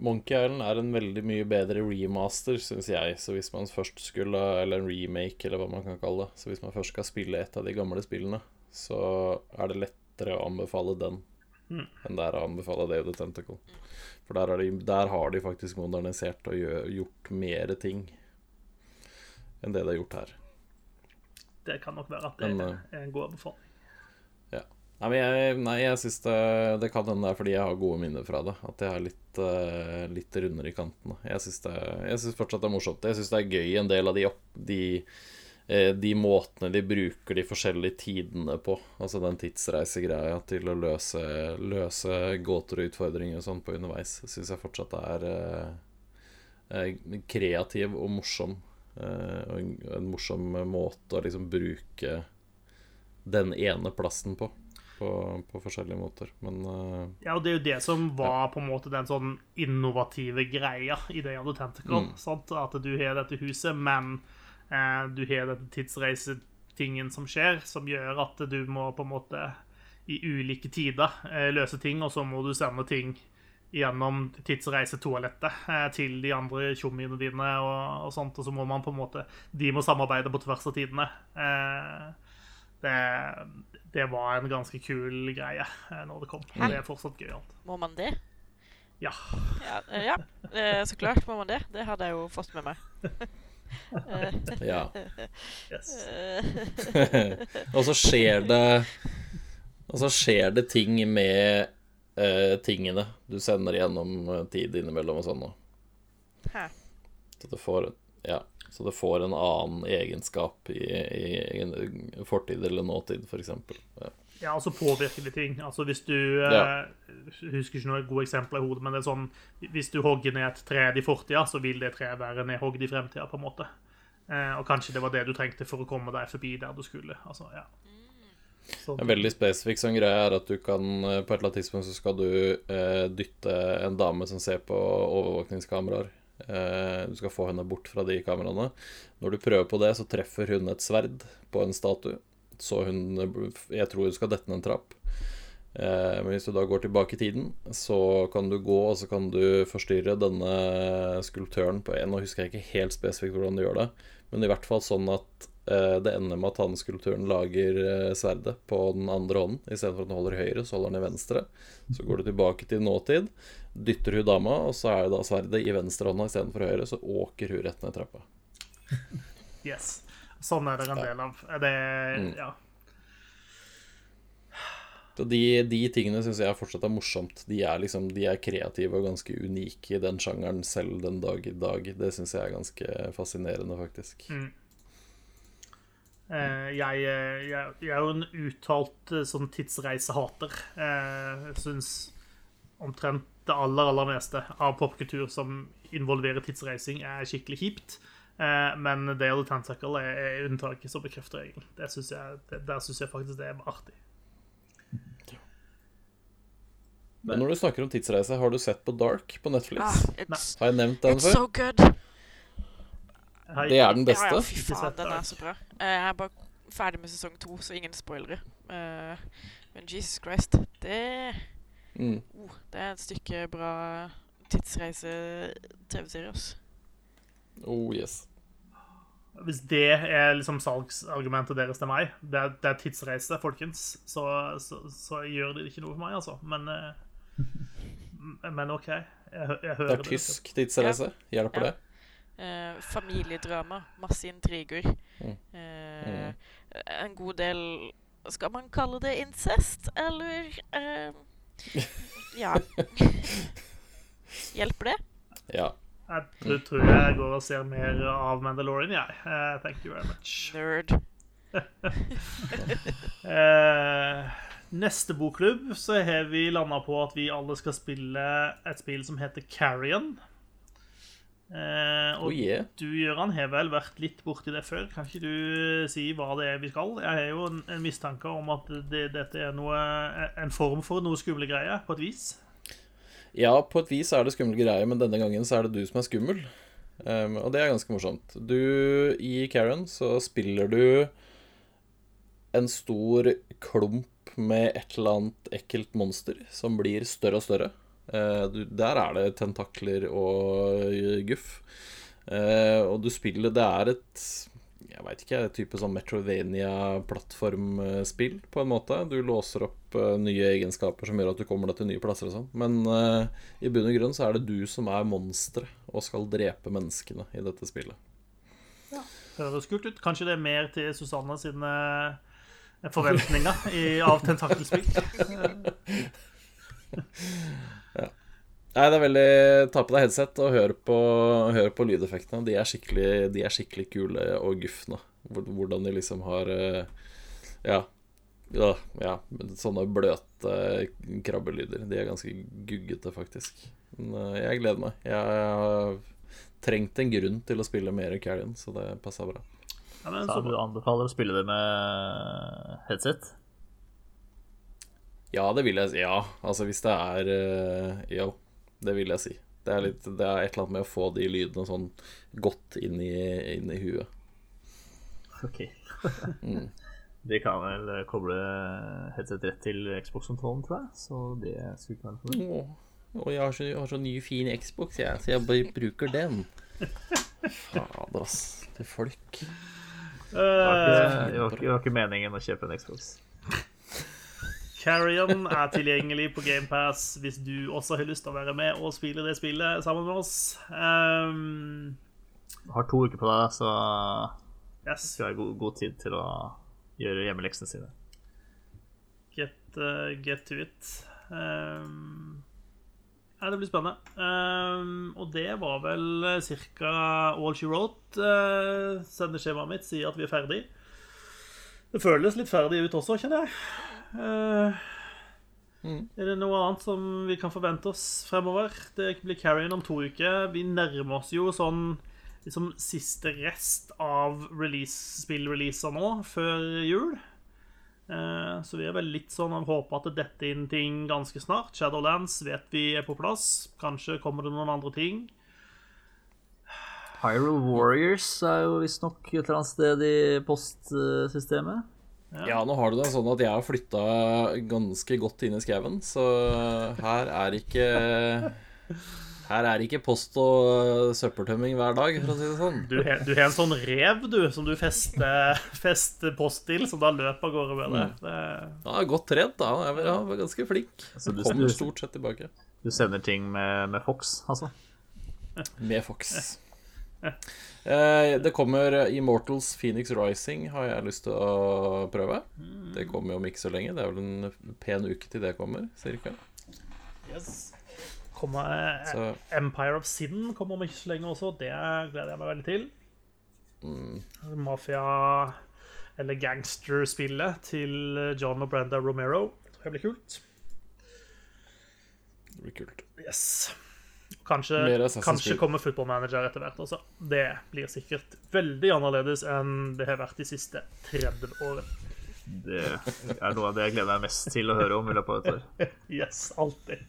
Monkey Island er en veldig mye bedre remaster, syns jeg. Så hvis man først skulle Eller en remake, eller hva man kan kalle det. Så hvis man først skal spille et av de gamle spillene, så er det lettere å anbefale den Mm. enn det er å anbefale Day of the Tentacle. For der, er de, der har de faktisk modernisert og gjort mer ting enn det de har gjort her. det kan nok være at det Men, er en god anbefaling. Nei, jeg, nei, jeg syns det, det kan hende det er fordi jeg har gode minner fra det. At jeg er litt, uh, litt rundere i kantene. Jeg syns, fortsatt det er morsomt. Jeg syns det er gøy en del av de, opp, de, eh, de måtene de bruker de forskjellige tidene på. Altså den tidsreisegreia til å løse, løse gåter og utfordringer og sånn på underveis. Syns jeg fortsatt er uh, kreativ og morsom. Uh, en, en morsom måte å liksom bruke den ene plassen på på, på forskjellige måter. Men uh, Ja, og det er jo det som var på en måte den sånn innovative greia i Day of the Tentacle. Mm. Sant? At du har dette huset, men eh, du har dette tidsreisetingen som skjer, som gjør at du må på en måte i ulike tider eh, løse ting, og så må du sende ting gjennom tidsreisetoalettet til de andre tjommiene dine og, og sånt, og så må man på en måte De må samarbeide på tvers av tidene. Eh, det, det var en ganske kul greie eh, når det kom. Hæ? det er fortsatt gøyalt. Må man det? Ja. Ja, eh, ja. Eh, så klart må man det. Det hadde jeg jo fått med meg. Eh, ja. Yes. og så skjer det Og så skjer det ting med uh, tingene du sender gjennom tid innimellom og sånn. Så du får Ja. Så det får en annen egenskap i, i, i fortid eller nåtid, f.eks. Ja. Ja, altså påvirkelige ting. Altså hvis du Ja. eh, Husker ikke noen gode eksempler i hodet, men det er sånn Hvis du hogger ned et tre i fortida, så vil det treet være nedhogd i fremtida, på en måte. Eh, og kanskje det var det du trengte for å komme deg forbi der du skulle. Altså, ja. Sånn. En veldig spesifikk sånn greie er at du kan eh, På et eller annet tidspunkt så skal du eh, dytte en dame som ser på overvåkningskameraer. Eh, du skal få henne bort fra de kameraene. Når du prøver på det, så treffer hun et sverd på en statue. Så hun Jeg tror hun skal dette ned en trapp. Eh, men hvis du da går tilbake i tiden, så kan du gå og så kan du forstyrre denne skulptøren på en Nå husker jeg ikke helt spesifikt hvordan du gjør det, men i hvert fall sånn at det ender med at han skulptøren lager eh, sverdet på den andre hånden. Istedenfor at den holder høyre, så holder den i venstre. Så går du tilbake til nåtid, dytter hun dama, og så er det da sverdet i venstre hånda istedenfor høyre, så åker hun rett ned trappa. yes. Sånn er det en del av. Det Mm. Ja. Så de, de tingene syns jeg fortsatt er morsomt. De er liksom, de er kreative og ganske unike i den sjangeren selv den dag i dag. Det syns jeg er ganske fascinerende, faktisk. Mm. Eh, jeg, eh, jeg, jeg er jo en uttalt eh, sånn tidsreisehater. Eh, Jeg syns omtrent det aller, aller meste av popkultur som involverer tidsreising, er skikkelig kjipt. Eh, men Day of the Tentacle er, er unntaket som bekrefter regelen. Der syns jeg faktisk det er artig. Men når du snakker om tidsreise, har du sett på Dark på Netflix? Ah, Har jeg nevnt den før? it's so good. Det er den beste. ja, fy faen, den er så bra. Eh, Jeg er bare ferdig med sesong to, så ingen spoilere. Eh, Men Jesus Christ, det, Mm. oh, det er et stykke bra tidsreise-TV-serie, altså. Oh yes. Hvis det er liksom salgsargumentet deres til meg, det er, det er tidsreise, folkens, så, så, så gjør det ikke noe for meg, altså. Men, eh, men OK. Jeg, jeg hører Det er tysk tidsreise. Hjelper Ja. det? Eh, familiedrama, masse intriger. Mm. Eh, En god del Skal man kalle det incest, eller eh, Ja. Hjelper det? Ja. Jeg tror, tror jeg går og ser mer av Mandalorian, jeg. Uh, thank you very much. Nerd. uh, neste bokklubb så har vi landa på at vi alle skal spille et spill som heter Carrion. Eh, og Oh yeah. du, Gøran, har vel vært litt borti det før. Kan ikke du si hva det er vi skal? Jeg har jo en, en mistanke om at det, dette er noe, en form for noe skumle greier, på et vis. Ja, på et vis er det skumle greie, men denne gangen så er det du som er skummel. Um, og det er ganske morsomt. Du, i Karen, så spiller du en stor klump med et eller annet ekkelt monster som blir større og større. Eh, der er det tentakler og guff. Eh, og du spiller Det er et jeg veit ikke, et type sånn Metrovania-plattformspill, på en måte. Du låser opp uh, nye egenskaper som gjør at du kommer deg til nye plasser og sånn. Men uh, i bunn og grunn så er det du som er monsteret og skal drepe menneskene i dette spillet. Høres kult ut. Kanskje det er mer til Susanne sine forventninger i, av tentakelspill. Nei, det er veldig Ta på deg headset og hør på, hør på lydeffektene. De er, de er skikkelig kule og gufne. Hvor- Hvordan de liksom har eh, Ja. Ja, ja sånne bløte krabbelyder. De er ganske guggete, faktisk. Men eh, jeg gleder meg. Jeg har trengt en grunn til å spille mer Carrion, så det passa bra. Ja, men, Så så, du anbefaler å spille det med headset? Ja, det vil jeg si. Ja, altså hvis det er eh, Jo, det vil jeg si. Det er, litt, det er et eller annet med å få de lydene sånn godt inn i, inn i huet. Ok. De kan vel koble headset rett til Xbox-kontrollen, tror jeg. Så det skulle ikke være noe problem. Og jeg har, så, jeg har så ny, fin Xbox, jeg, så jeg bare bruker den. Fader, ass. Til folk. Det var eh, ikke, det var ikke, det var ikke meningen å kjøpe en Xbox. Carrion er tilgjengelig på GamePass hvis du også har lyst til å være med og spille det spillet sammen med oss. Um, har to uker på deg, så yes, du har god, god tid til å gjøre hjemmeleksene sine. get, uh, get to it. Um, ja, det blir spennende. Um, og det var vel ca. all she wrote. Uh, Sendeskjemaet mitt sier at vi er ferdig. Det føles litt ferdig ut også, kjenner jeg. Uh, Er det noe annet som vi kan forvente oss fremover? Det blir Carrion om to uker. Vi nærmer oss jo sånn liksom siste rest av release, spillreleaser nå, før jul. Eh, Så vi er vel litt sånn av håpet at det detter inn ting ganske snart. Shadowlands vet vi er på plass. Kanskje kommer det noen andre ting. Hyrule Warriors er jo visstnok et eller annet sted i postsystemet. Ja, nå har du det sånn at jeg har flytta ganske godt inn i skauen, så her er ikke Her er ikke post og søppeltømming hver dag, for å si det sånn. Du du har en sånn rev du, som du fester, fester post til, som da løper av gårde med det. det. Han er godt trent, da. Han er vel- han var ganske flink. Så du, Kommer stort sett tilbake. du sender ting med, med Fox, altså? Med Fox. Eh, det kommer Immortals Phoenix Rising, har jeg lyst til å prøve. Det kommer jo om ikke så lenge. Det er vel en pen uke til det kommer, cirka. Yes. Kommer, eh, Så Empire of Sin kommer om ikke så lenge også. Det gleder jeg meg veldig til. Mafia- eller gangsterspillet til John og Brenda Romero. Det blir kult. Det blir kult. Yes. Kanskje, kanskje kommer Football Manager etter hvert også. Det blir sikkert veldig annerledes enn det har vært de siste 30 årene. Det er noe av det jeg gleder meg mest til å høre om i løpet av et år. Yes, alltid.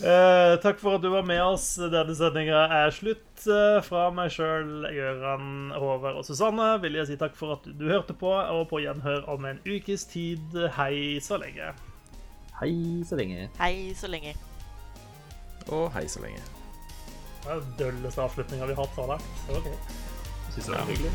Eh, takk for at du var med oss. Denne sendinga er slutt. Eh, fra meg sjøl, Gøran, Håvard og Susanne vil jeg si takk for at du hørte på, og på gjenhør om en ukes tid. Hei så lenge. Hei så lenge. Hei så lenge og hei så lenge. Det er den dølleste avslutninga vi har hatt så langt. Okay. Syns det var hyggelig.